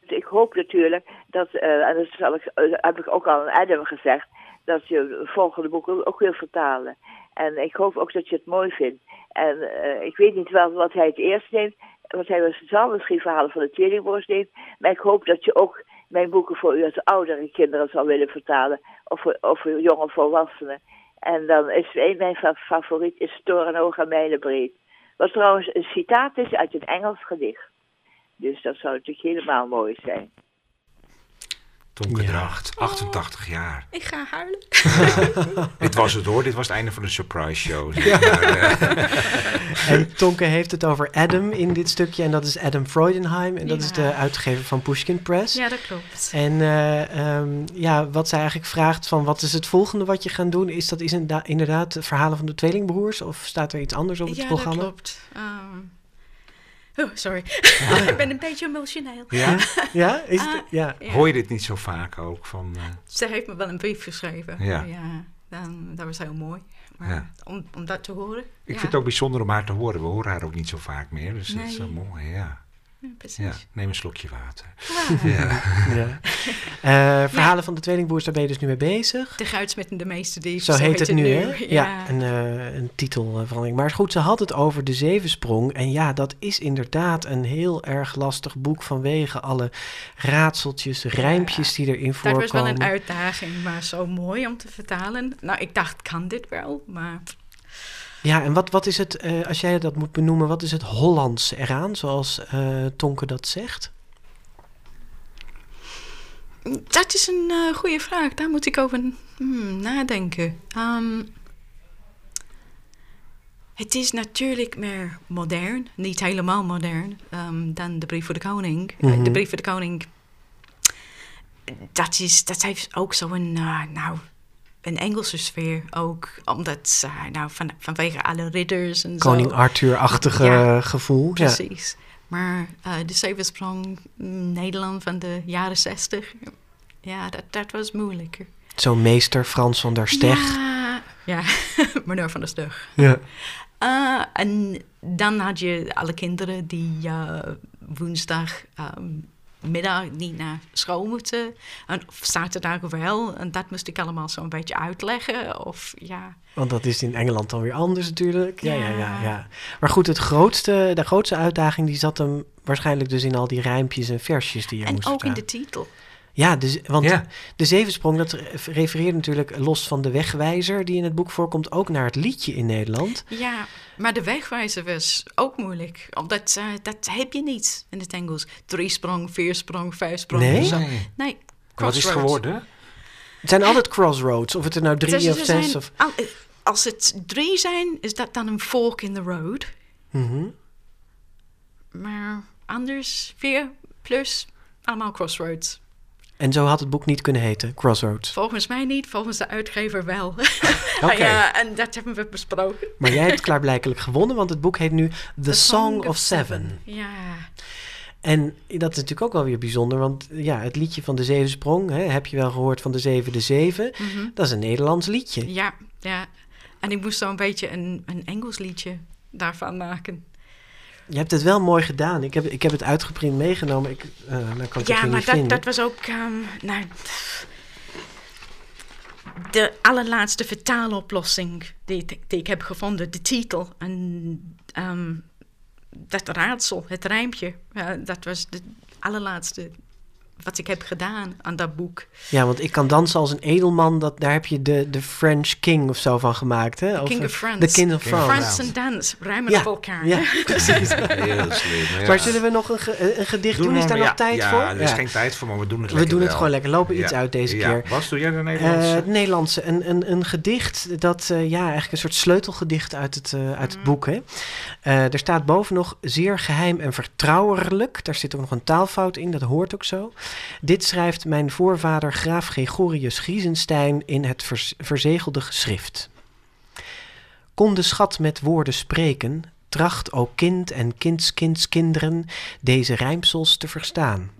Dus ik hoop natuurlijk dat, uh, en dat zal ik, heb ik ook al aan Adam gezegd, dat je volgende boek ook wil vertalen. En ik hoop ook dat je het mooi vindt. En ik weet niet wel wat hij het eerst neemt, want hij zal misschien verhalen van de tweelingborst neemt, maar ik hoop dat je ook mijn boeken voor u als oudere kinderen zal willen vertalen, of of voor jonge volwassenen. En dan is een mijn favoriet is Torenhoog en Mijlenbreed. Wat trouwens een citaat is uit een Engels gedicht. Dus dat zou natuurlijk helemaal mooi zijn. Tonke Ja. Dracht, 88 jaar. Ik ga huilen. Dit was het hoor, dit was het einde van de surprise show. zeg maar. En Tonke heeft het over Adam in dit stukje. En dat is Adam Freudenheim. En dat is Ja. de uitgever van Pushkin Press. Ja, dat klopt. En eh, ehm, ja, wat zij eigenlijk vraagt van wat is het volgende wat je gaat doen? Is dat is inderdaad de verhalen van de tweelingbroers? Of staat er iets anders op het ja, programma? dat klopt. Ehm, oh, sorry. ik ben een beetje emotioneel. ja? Ja, is het- Ah. ja. Ja. Hoor je dit niet zo vaak ook? Van, eh, Ze heeft me wel een brief geschreven. Ja. dan, dat was heel mooi. Maar Ja. om, om dat te horen. ik ja. vind het ook bijzonder om haar te horen. We horen haar ook niet zo vaak meer. Dus dat is wel mooi, ja. Ja, precies. ja. Neem een slokje water. Ja. ja. Eh, verhalen van de tweelingbroers, daar ben je dus nu mee bezig. De guitsmitten de meeste dief. Zo heet het nu, hè? Ja. Ja, een, eh, een titelverandering. Maar goed, ze had het over de zevensprong. En ja, dat is inderdaad een heel erg lastig boek vanwege alle raadseltjes, rijmpjes die erin Dat voorkomen. was wel een uitdaging, maar zo mooi om te vertalen. Nou, ik dacht, kan dit wel? Maar Ja, en wat, wat is het, eh, als jij dat moet benoemen, wat is het Hollands eraan, zoals eh, Tonke dat zegt? dat is een eh, goede vraag. Daar moet ik over hmm, nadenken. Ehm, het is natuurlijk meer modern, niet helemaal modern, ehm, dan de brief voor de koning. Mhm. de brief voor de koning, dat, is, dat heeft ook zo'n, eh, nou, een Engelse sfeer ook. Omdat, eh, nou, van, vanwege alle ridders en Koning. Arthur-achtige Ja, gevoel. Ja. Precies. Maar eh, de Zevensprong mm, Nederland van de jaren zestig, ja, dat, dat was moeilijker. Zo'n meester Frans van der Steg. Ja, ja. meneer van der Stug. Ja. Eh, en dan had je alle kinderen die eh, woensdag ehm, middag niet naar school moeten. En of zaterdag wel. En dat moest ik allemaal zo'n beetje uitleggen. Of ja, Want dat is in Engeland dan weer anders natuurlijk. Ja, ja, ja. Ja. ja. Maar goed, het grootste, de grootste uitdaging die zat hem waarschijnlijk dus in al die rijmpjes en versjes die je en moest ook in de titel. Ja, dus, want Ja. de zevensprong, dat refereert natuurlijk los van de wegwijzer die in het boek voorkomt, ook naar het liedje in Nederland. Ja, maar de wegwijzer was ook moeilijk. Omdat eh, dat heb je niet in het Engels. Drie sprong, vier sprong, vijf sprong. Nee? Zo. Nee. Nee, Wat is het geworden? Het zijn altijd crossroads, of het er nou drie Dus of zes zijn- of... al- eh, Als het drie zijn, is dat dan een fork in the road. Mhm. Maar anders, vier plus, allemaal crossroads. En zo had het boek niet kunnen heten, Crossroads. Volgens mij niet, volgens de uitgever wel. Ja, en dat hebben we besproken. Maar jij hebt klaarblijkelijk gewonnen, want het boek heet nu The, Song, of Seven. Ja, En dat is natuurlijk ook wel weer bijzonder, want ja, het liedje van de Zevensprong, hè, heb je wel gehoord van de Zeven de Zeven, mhm. dat is een Nederlands liedje. ja, ja. En ik moest zo'n beetje een, een Engels liedje daarvan maken. Je hebt het wel mooi gedaan. Ik heb, ik heb het uitgeprint meegenomen. Ik, eh dan kan ik het Ja, maar dat, vinden. dat was ook. ehm, nou, de allerlaatste vertaaloplossing die, ik- die ik heb gevonden, de titel. En ehm, dat raadsel, het rijmpje, eh, dat was de allerlaatste wat ik heb gedaan aan dat boek. Ja, want ik kan dansen als een edelman. Dat, daar heb je de, de French King of zo van gemaakt. Hè? Of, King of France. De King of King France. Frans en dans, ruimen Ja, op elkaar. Ja, precies. Heel slim. Ja. Maar zullen we nog een, ge- een gedicht doen? Is daar ja, nog tijd ja, voor? er is geen tijd voor, maar we doen het We doen het wel. gewoon lekker. Lopen iets Ja. uit deze Ja. keer. Wat doe jij de Eh, Nederlandse? het Nederlandse, een, een, een gedicht dat, eh, ja, eigenlijk een soort sleutelgedicht uit het, eh, uit het boek. Hè? Eh, er staat boven nog zeer geheim en vertrouwerlijk. Daar zit ook nog een taalfout in, dat hoort ook zo. Dit schrijft mijn voorvader graaf Gregorius Griezenstein in het verzegelde geschrift. Kon de schat met woorden spreken, tracht, o kind en kindskindskinderen, deze rijmsels te verstaan.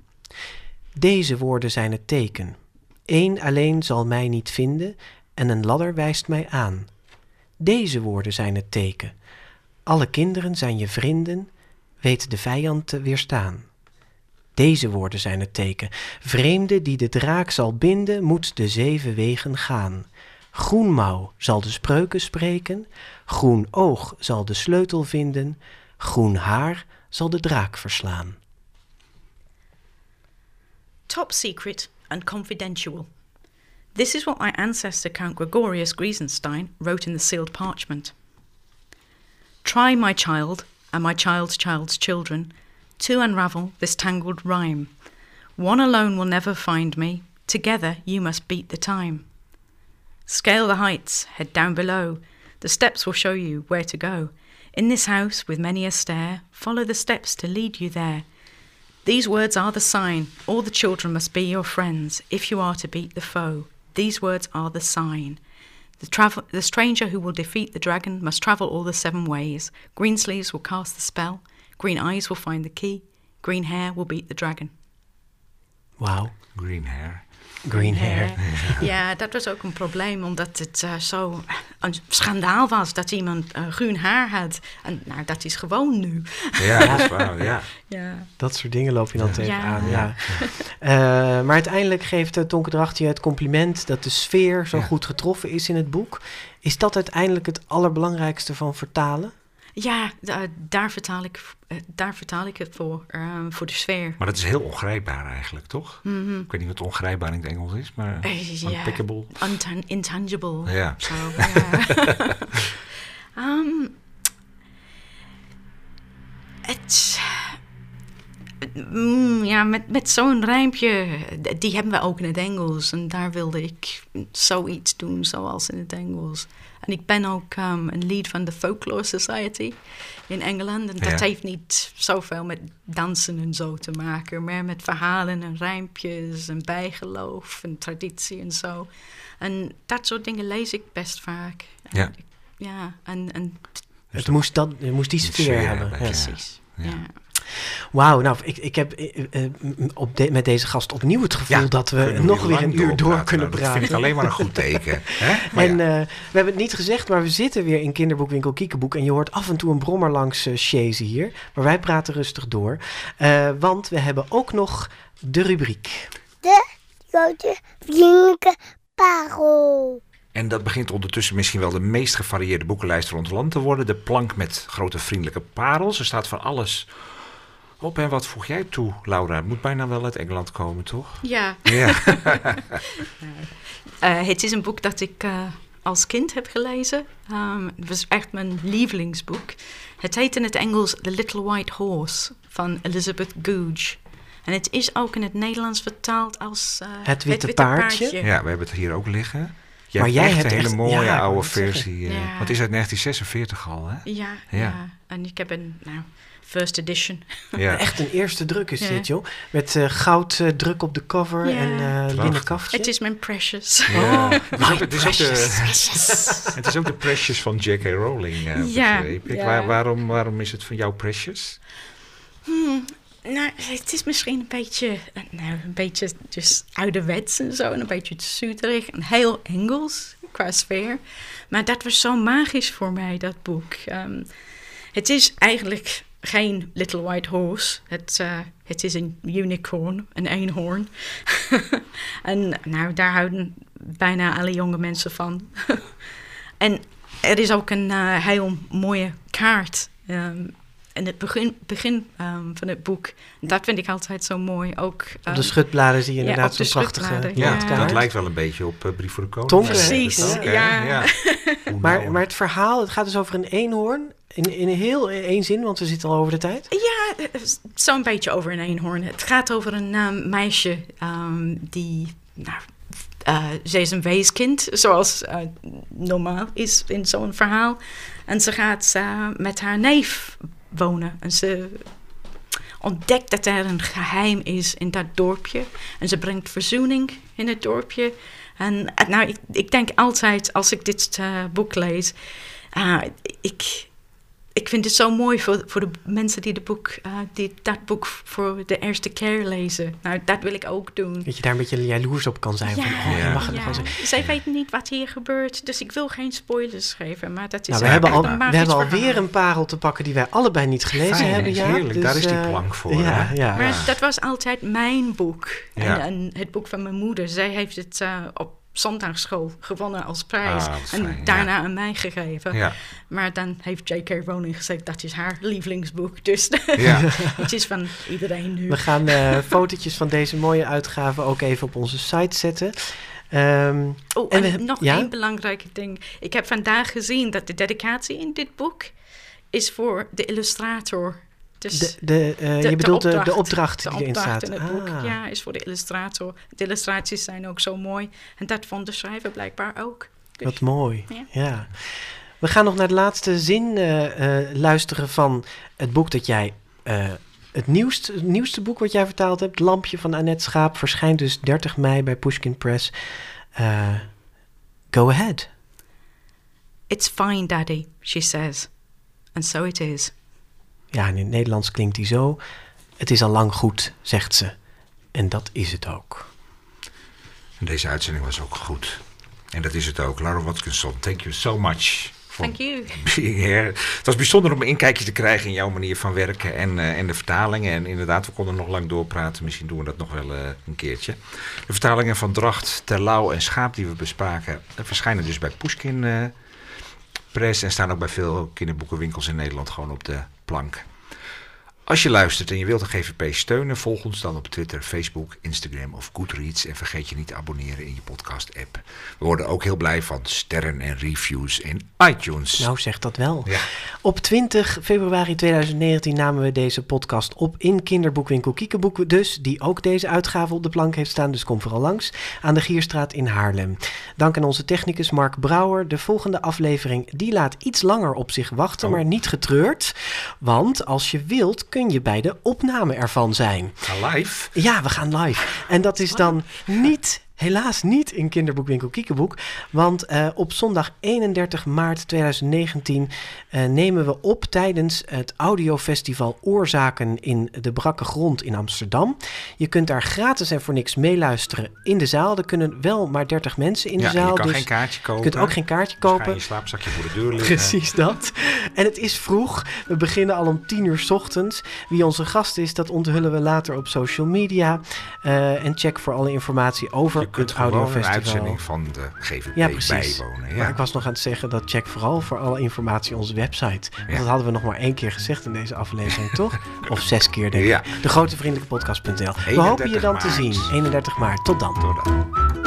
Deze woorden zijn het teken. Eén alleen zal mij niet vinden en een ladder wijst mij aan. Deze woorden zijn het teken. Alle kinderen zijn je vrienden, weet de vijand te weerstaan. Deze woorden zijn het teken. Vreemde die de draak zal binden, moet de zeven wegen gaan. Groenmouw zal de spreuken spreken, groen oog zal de sleutel vinden, groen haar zal de draak verslaan. Top secret and confidential. This is what my ancestor Count Gregorius Griesenstein wrote in the sealed parchment. Try, my child, and my child's child's children, to unravel this tangled rhyme. One alone will never find me, Together you must beat the time. Scale the heights, head down below. The steps will show you where to go. In this house, with many a stair, follow the steps to lead you there. These words are the sign. All the children must be your friends if you are to beat the foe. These words are the sign. The, travel, the stranger who will defeat the dragon must travel all the seven ways. Greensleeves will cast the spell. Green eyes will find the key. Green hair will beat the dragon. Wauw. Green hair. Green hair. Ja, dat was ook een probleem, omdat het uh, zo een schandaal was dat iemand uh, groen haar had. En nou, dat is gewoon nu. Ja, dat is waar, ja. ja. Dat soort dingen loop je dan tegenaan, Ja. ja. Uh, maar uiteindelijk geeft uh, Tonke Dracht je het compliment dat de sfeer zo Ja. goed getroffen is in het boek. Is dat uiteindelijk het allerbelangrijkste van vertalen? Ja, da- daar, vertaal ik, eh, daar vertaal ik het voor, eh, voor de sfeer. Maar dat is heel ongrijpbaar eigenlijk, toch? Mhm. Ik weet niet wat ongrijpbaar in het Engels is, maar ja. unpickable. Intangible. Ja. Zo, ja. Ehm, het... Mm, ja, met, met zo'n rijmpje, die hebben we ook in het Engels. En daar wilde ik zoiets doen, zoals in het Engels. En ik ben ook ehm, een lead van de Folklore Society in Engeland. En dat Ja. heeft niet zoveel met dansen en zo te maken, maar met verhalen en rijmpjes en bijgeloof en traditie en zo. En dat soort dingen lees ik best vaak. En Ja. ik- ja, en, en Het moest, dat, het moest die sfeer, sfeer hebben. hebben, ja. ja. precies. Ja. Wauw, nou, ik, ik heb eh, eh, m- op de- met deze gast opnieuw het gevoel Ja, dat we nog weer een uur door kunnen Nou, praten. Dat vind ik alleen maar een goed teken. Hè? En ja. eh, we hebben het niet gezegd, maar we zitten weer in kinderboekwinkel Kiekeboek. En je hoort af en toe een brommer langs uh, chasen hier. Maar wij praten rustig door. Uh, want we hebben ook nog de rubriek. De grote vriendelijke parel. En dat begint ondertussen misschien wel de meest gevarieerde boekenlijst rond het land te worden. De plank met grote vriendelijke parels. Er staat van alles op. En wat voeg jij toe, Laura? Het moet bijna wel uit Engeland komen, toch? Ja, Ja. Eh, het is een boek dat ik eh, als kind heb gelezen. Um, het was echt mijn lievelingsboek. Het heet in het Engels The Little White Horse van Elizabeth Googe. En het is ook in het Nederlands vertaald als uh, Het Witte Paardje. ja, we hebben het hier ook liggen. Je Maar hebt jij echt hebt een hele echt- mooie ja, oude versie. eh, Ja. Want het is uit 1946 al, hè? Ja, Ja. ja. en ik heb een nou, first edition. Ja. Echt een eerste druk is Ja. dit, joh. Met uh, goud uh, druk op de cover Ja. en uh, linnen kaftje. Het is mijn precious. Ja. Het is ook- het, is ook precious. de, het is ook de Precious van J.K. Rowling, eh, Ja, ik. ja. Waar- waarom, waarom is het van jou Precious? Hmm, nou, het is misschien een beetje, eh, nou, een beetje dus ouderwets en zo. En een beetje zuuterig en heel Engels qua sfeer. Maar dat was zo magisch voor mij, dat boek. Ehm, het is eigenlijk geen Little White Horse. Het, uh, het is een unicorn, een eenhoorn. en nou, daar houden bijna alle jonge mensen van. en er is ook een uh, heel mooie kaart. Um, in het begin, begin um, van het boek. Dat vind ik altijd zo mooi. Ook, um, op de schutbladen zie je ja, inderdaad zo'n prachtige Ja, Ja. dat lijkt wel een beetje op uh, Brief voor de Koning. Tonken, Precies, ja. Hoe Maar, nou? maar het verhaal, het gaat dus over een eenhoorn. In, in heel één zin, want we zitten al over de tijd. Ja, eh, zo'n beetje over een eenhoorn. Het gaat over een um, meisje um, die... Nou, ze is een weeskind, zoals normaal is in zo'n verhaal. En ze gaat met haar neef wonen. En ze ontdekt dat er een geheim is in dat dorpje. En ze brengt verzoening in het dorpje. En nou, ik, ik denk altijd als ik dit boek lees, ik, ik vind het zo mooi voor, voor de mensen die, de boek, uh, die dat boek voor de eerste keer lezen. Nou, dat wil ik ook doen. Dat je daar een beetje jaloers op kan zijn. Ja, van, oh, Ja. je mag het ja. gewoon zeggen. Zij weten niet wat hier gebeurt, dus ik wil geen spoilers geven. Maar dat is Nou, we hebben, al, we hebben alweer een parel te pakken die wij allebei niet gelezen Fijn, hebben. Ja, heerlijk. Daar is die eh, plank voor, Ja, hè? ja. Maar dat was altijd mijn boek. Ja. En, en het boek van mijn moeder. Zij heeft het uh, op zondagsschool gewonnen als prijs. Ah, en daarna ja. aan mij gegeven. Ja. Maar dan heeft J.K. Rowling gezegd dat is haar lievelingsboek. Dus Ja. het is van iedereen nu. We gaan uh, fotootjes van deze mooie uitgave ook even op onze site zetten. Um, oh, en en, we, nog ja? één belangrijke ding. Ik heb vandaag gezien dat de dedicatie in dit boek is voor de illustrator. Dus De, de, eh, de- je bedoelt de, de opdracht- die erin staat. in het boek Ah. ja, is voor de illustrator. De illustraties zijn ook zo mooi. En dat vond de schrijver blijkbaar ook. Dus- Wat mooi. Ja. Ja. We gaan nog naar de laatste zin eh, eh, luisteren van het boek dat jij. het, nieuwste, het nieuwste boek wat jij vertaald hebt, Lampje van Annette Schaap, verschijnt dus 30 mei bij Pushkin Press. Go ahead. It's fine, daddy, she says. And so it is. Ja, en in het Nederlands klinkt die zo. Het is al lang goed, zegt ze. En dat is het ook. En Deze uitzending was ook goed. En dat is het ook. Laura Watkinson, thank you so much. Thank you. being here. Het was bijzonder om een inkijkje te krijgen in jouw manier van werken en, eh, en de vertalingen. En inderdaad, we konden nog lang doorpraten. Misschien doen we dat nog wel eh, een keertje. De vertalingen van Dracht, Terlouw en Schaap die we bespraken... eh, verschijnen dus bij Pushkin eh, En staan ook bij veel kinderboekenwinkels in Nederland gewoon op de plank. Als je luistert en je wilt de GVP steunen, volg ons dan op Twitter, Facebook, Instagram of Goodreads. En vergeet je niet te abonneren in je podcast-app. We worden ook heel blij van sterren en reviews in iTunes. Nou, zeg dat wel. Ja. Op 20 februari 2019 namen we deze podcast op in kinderboekwinkel Kiekeboek. Dus, die ook deze uitgave op de plank heeft staan. Dus kom vooral langs. Aan de Gierstraat in Haarlem. Dank aan onze technicus Mark Brouwer. De volgende aflevering die laat iets langer op zich wachten, Oh. maar niet getreurd. Want als je wilt kun je bij de opname ervan zijn. Live. Ja, we gaan live. En dat is dan niet, helaas niet in kinderboekwinkel Kiekeboek. Want eh, op zondag 31 maart 2019 eh, nemen we op tijdens het audiofestival Oorzaken in de Brakke Grond in Amsterdam. Je kunt daar gratis en voor niks meeluisteren in de zaal. Er kunnen wel maar 30 mensen in ja, de zaal. je kan dus geen kaartje kopen. je kunt ook geen kaartje Dus ga kopen. je slaapzakje voor de deur liggen. Precies dat. En het is vroeg. We beginnen al om 10 uur 's ochtends. Wie onze gast is, dat onthullen we later op social media. Eh, en check voor alle informatie over Je kunt gewoon een uitzending van de GVP Ja, precies. bijwonen. Maar Ja. ik was nog aan het zeggen dat check vooral voor alle informatie onze website. Want Ja. dat hadden we nog maar één keer gezegd in deze aflevering, toch? Of zes keer, denk ik. Ja. De grotevriendelijke podcast.nl. We hopen je 31 dan te zien. 31 maart. Tot dan. Tot dan.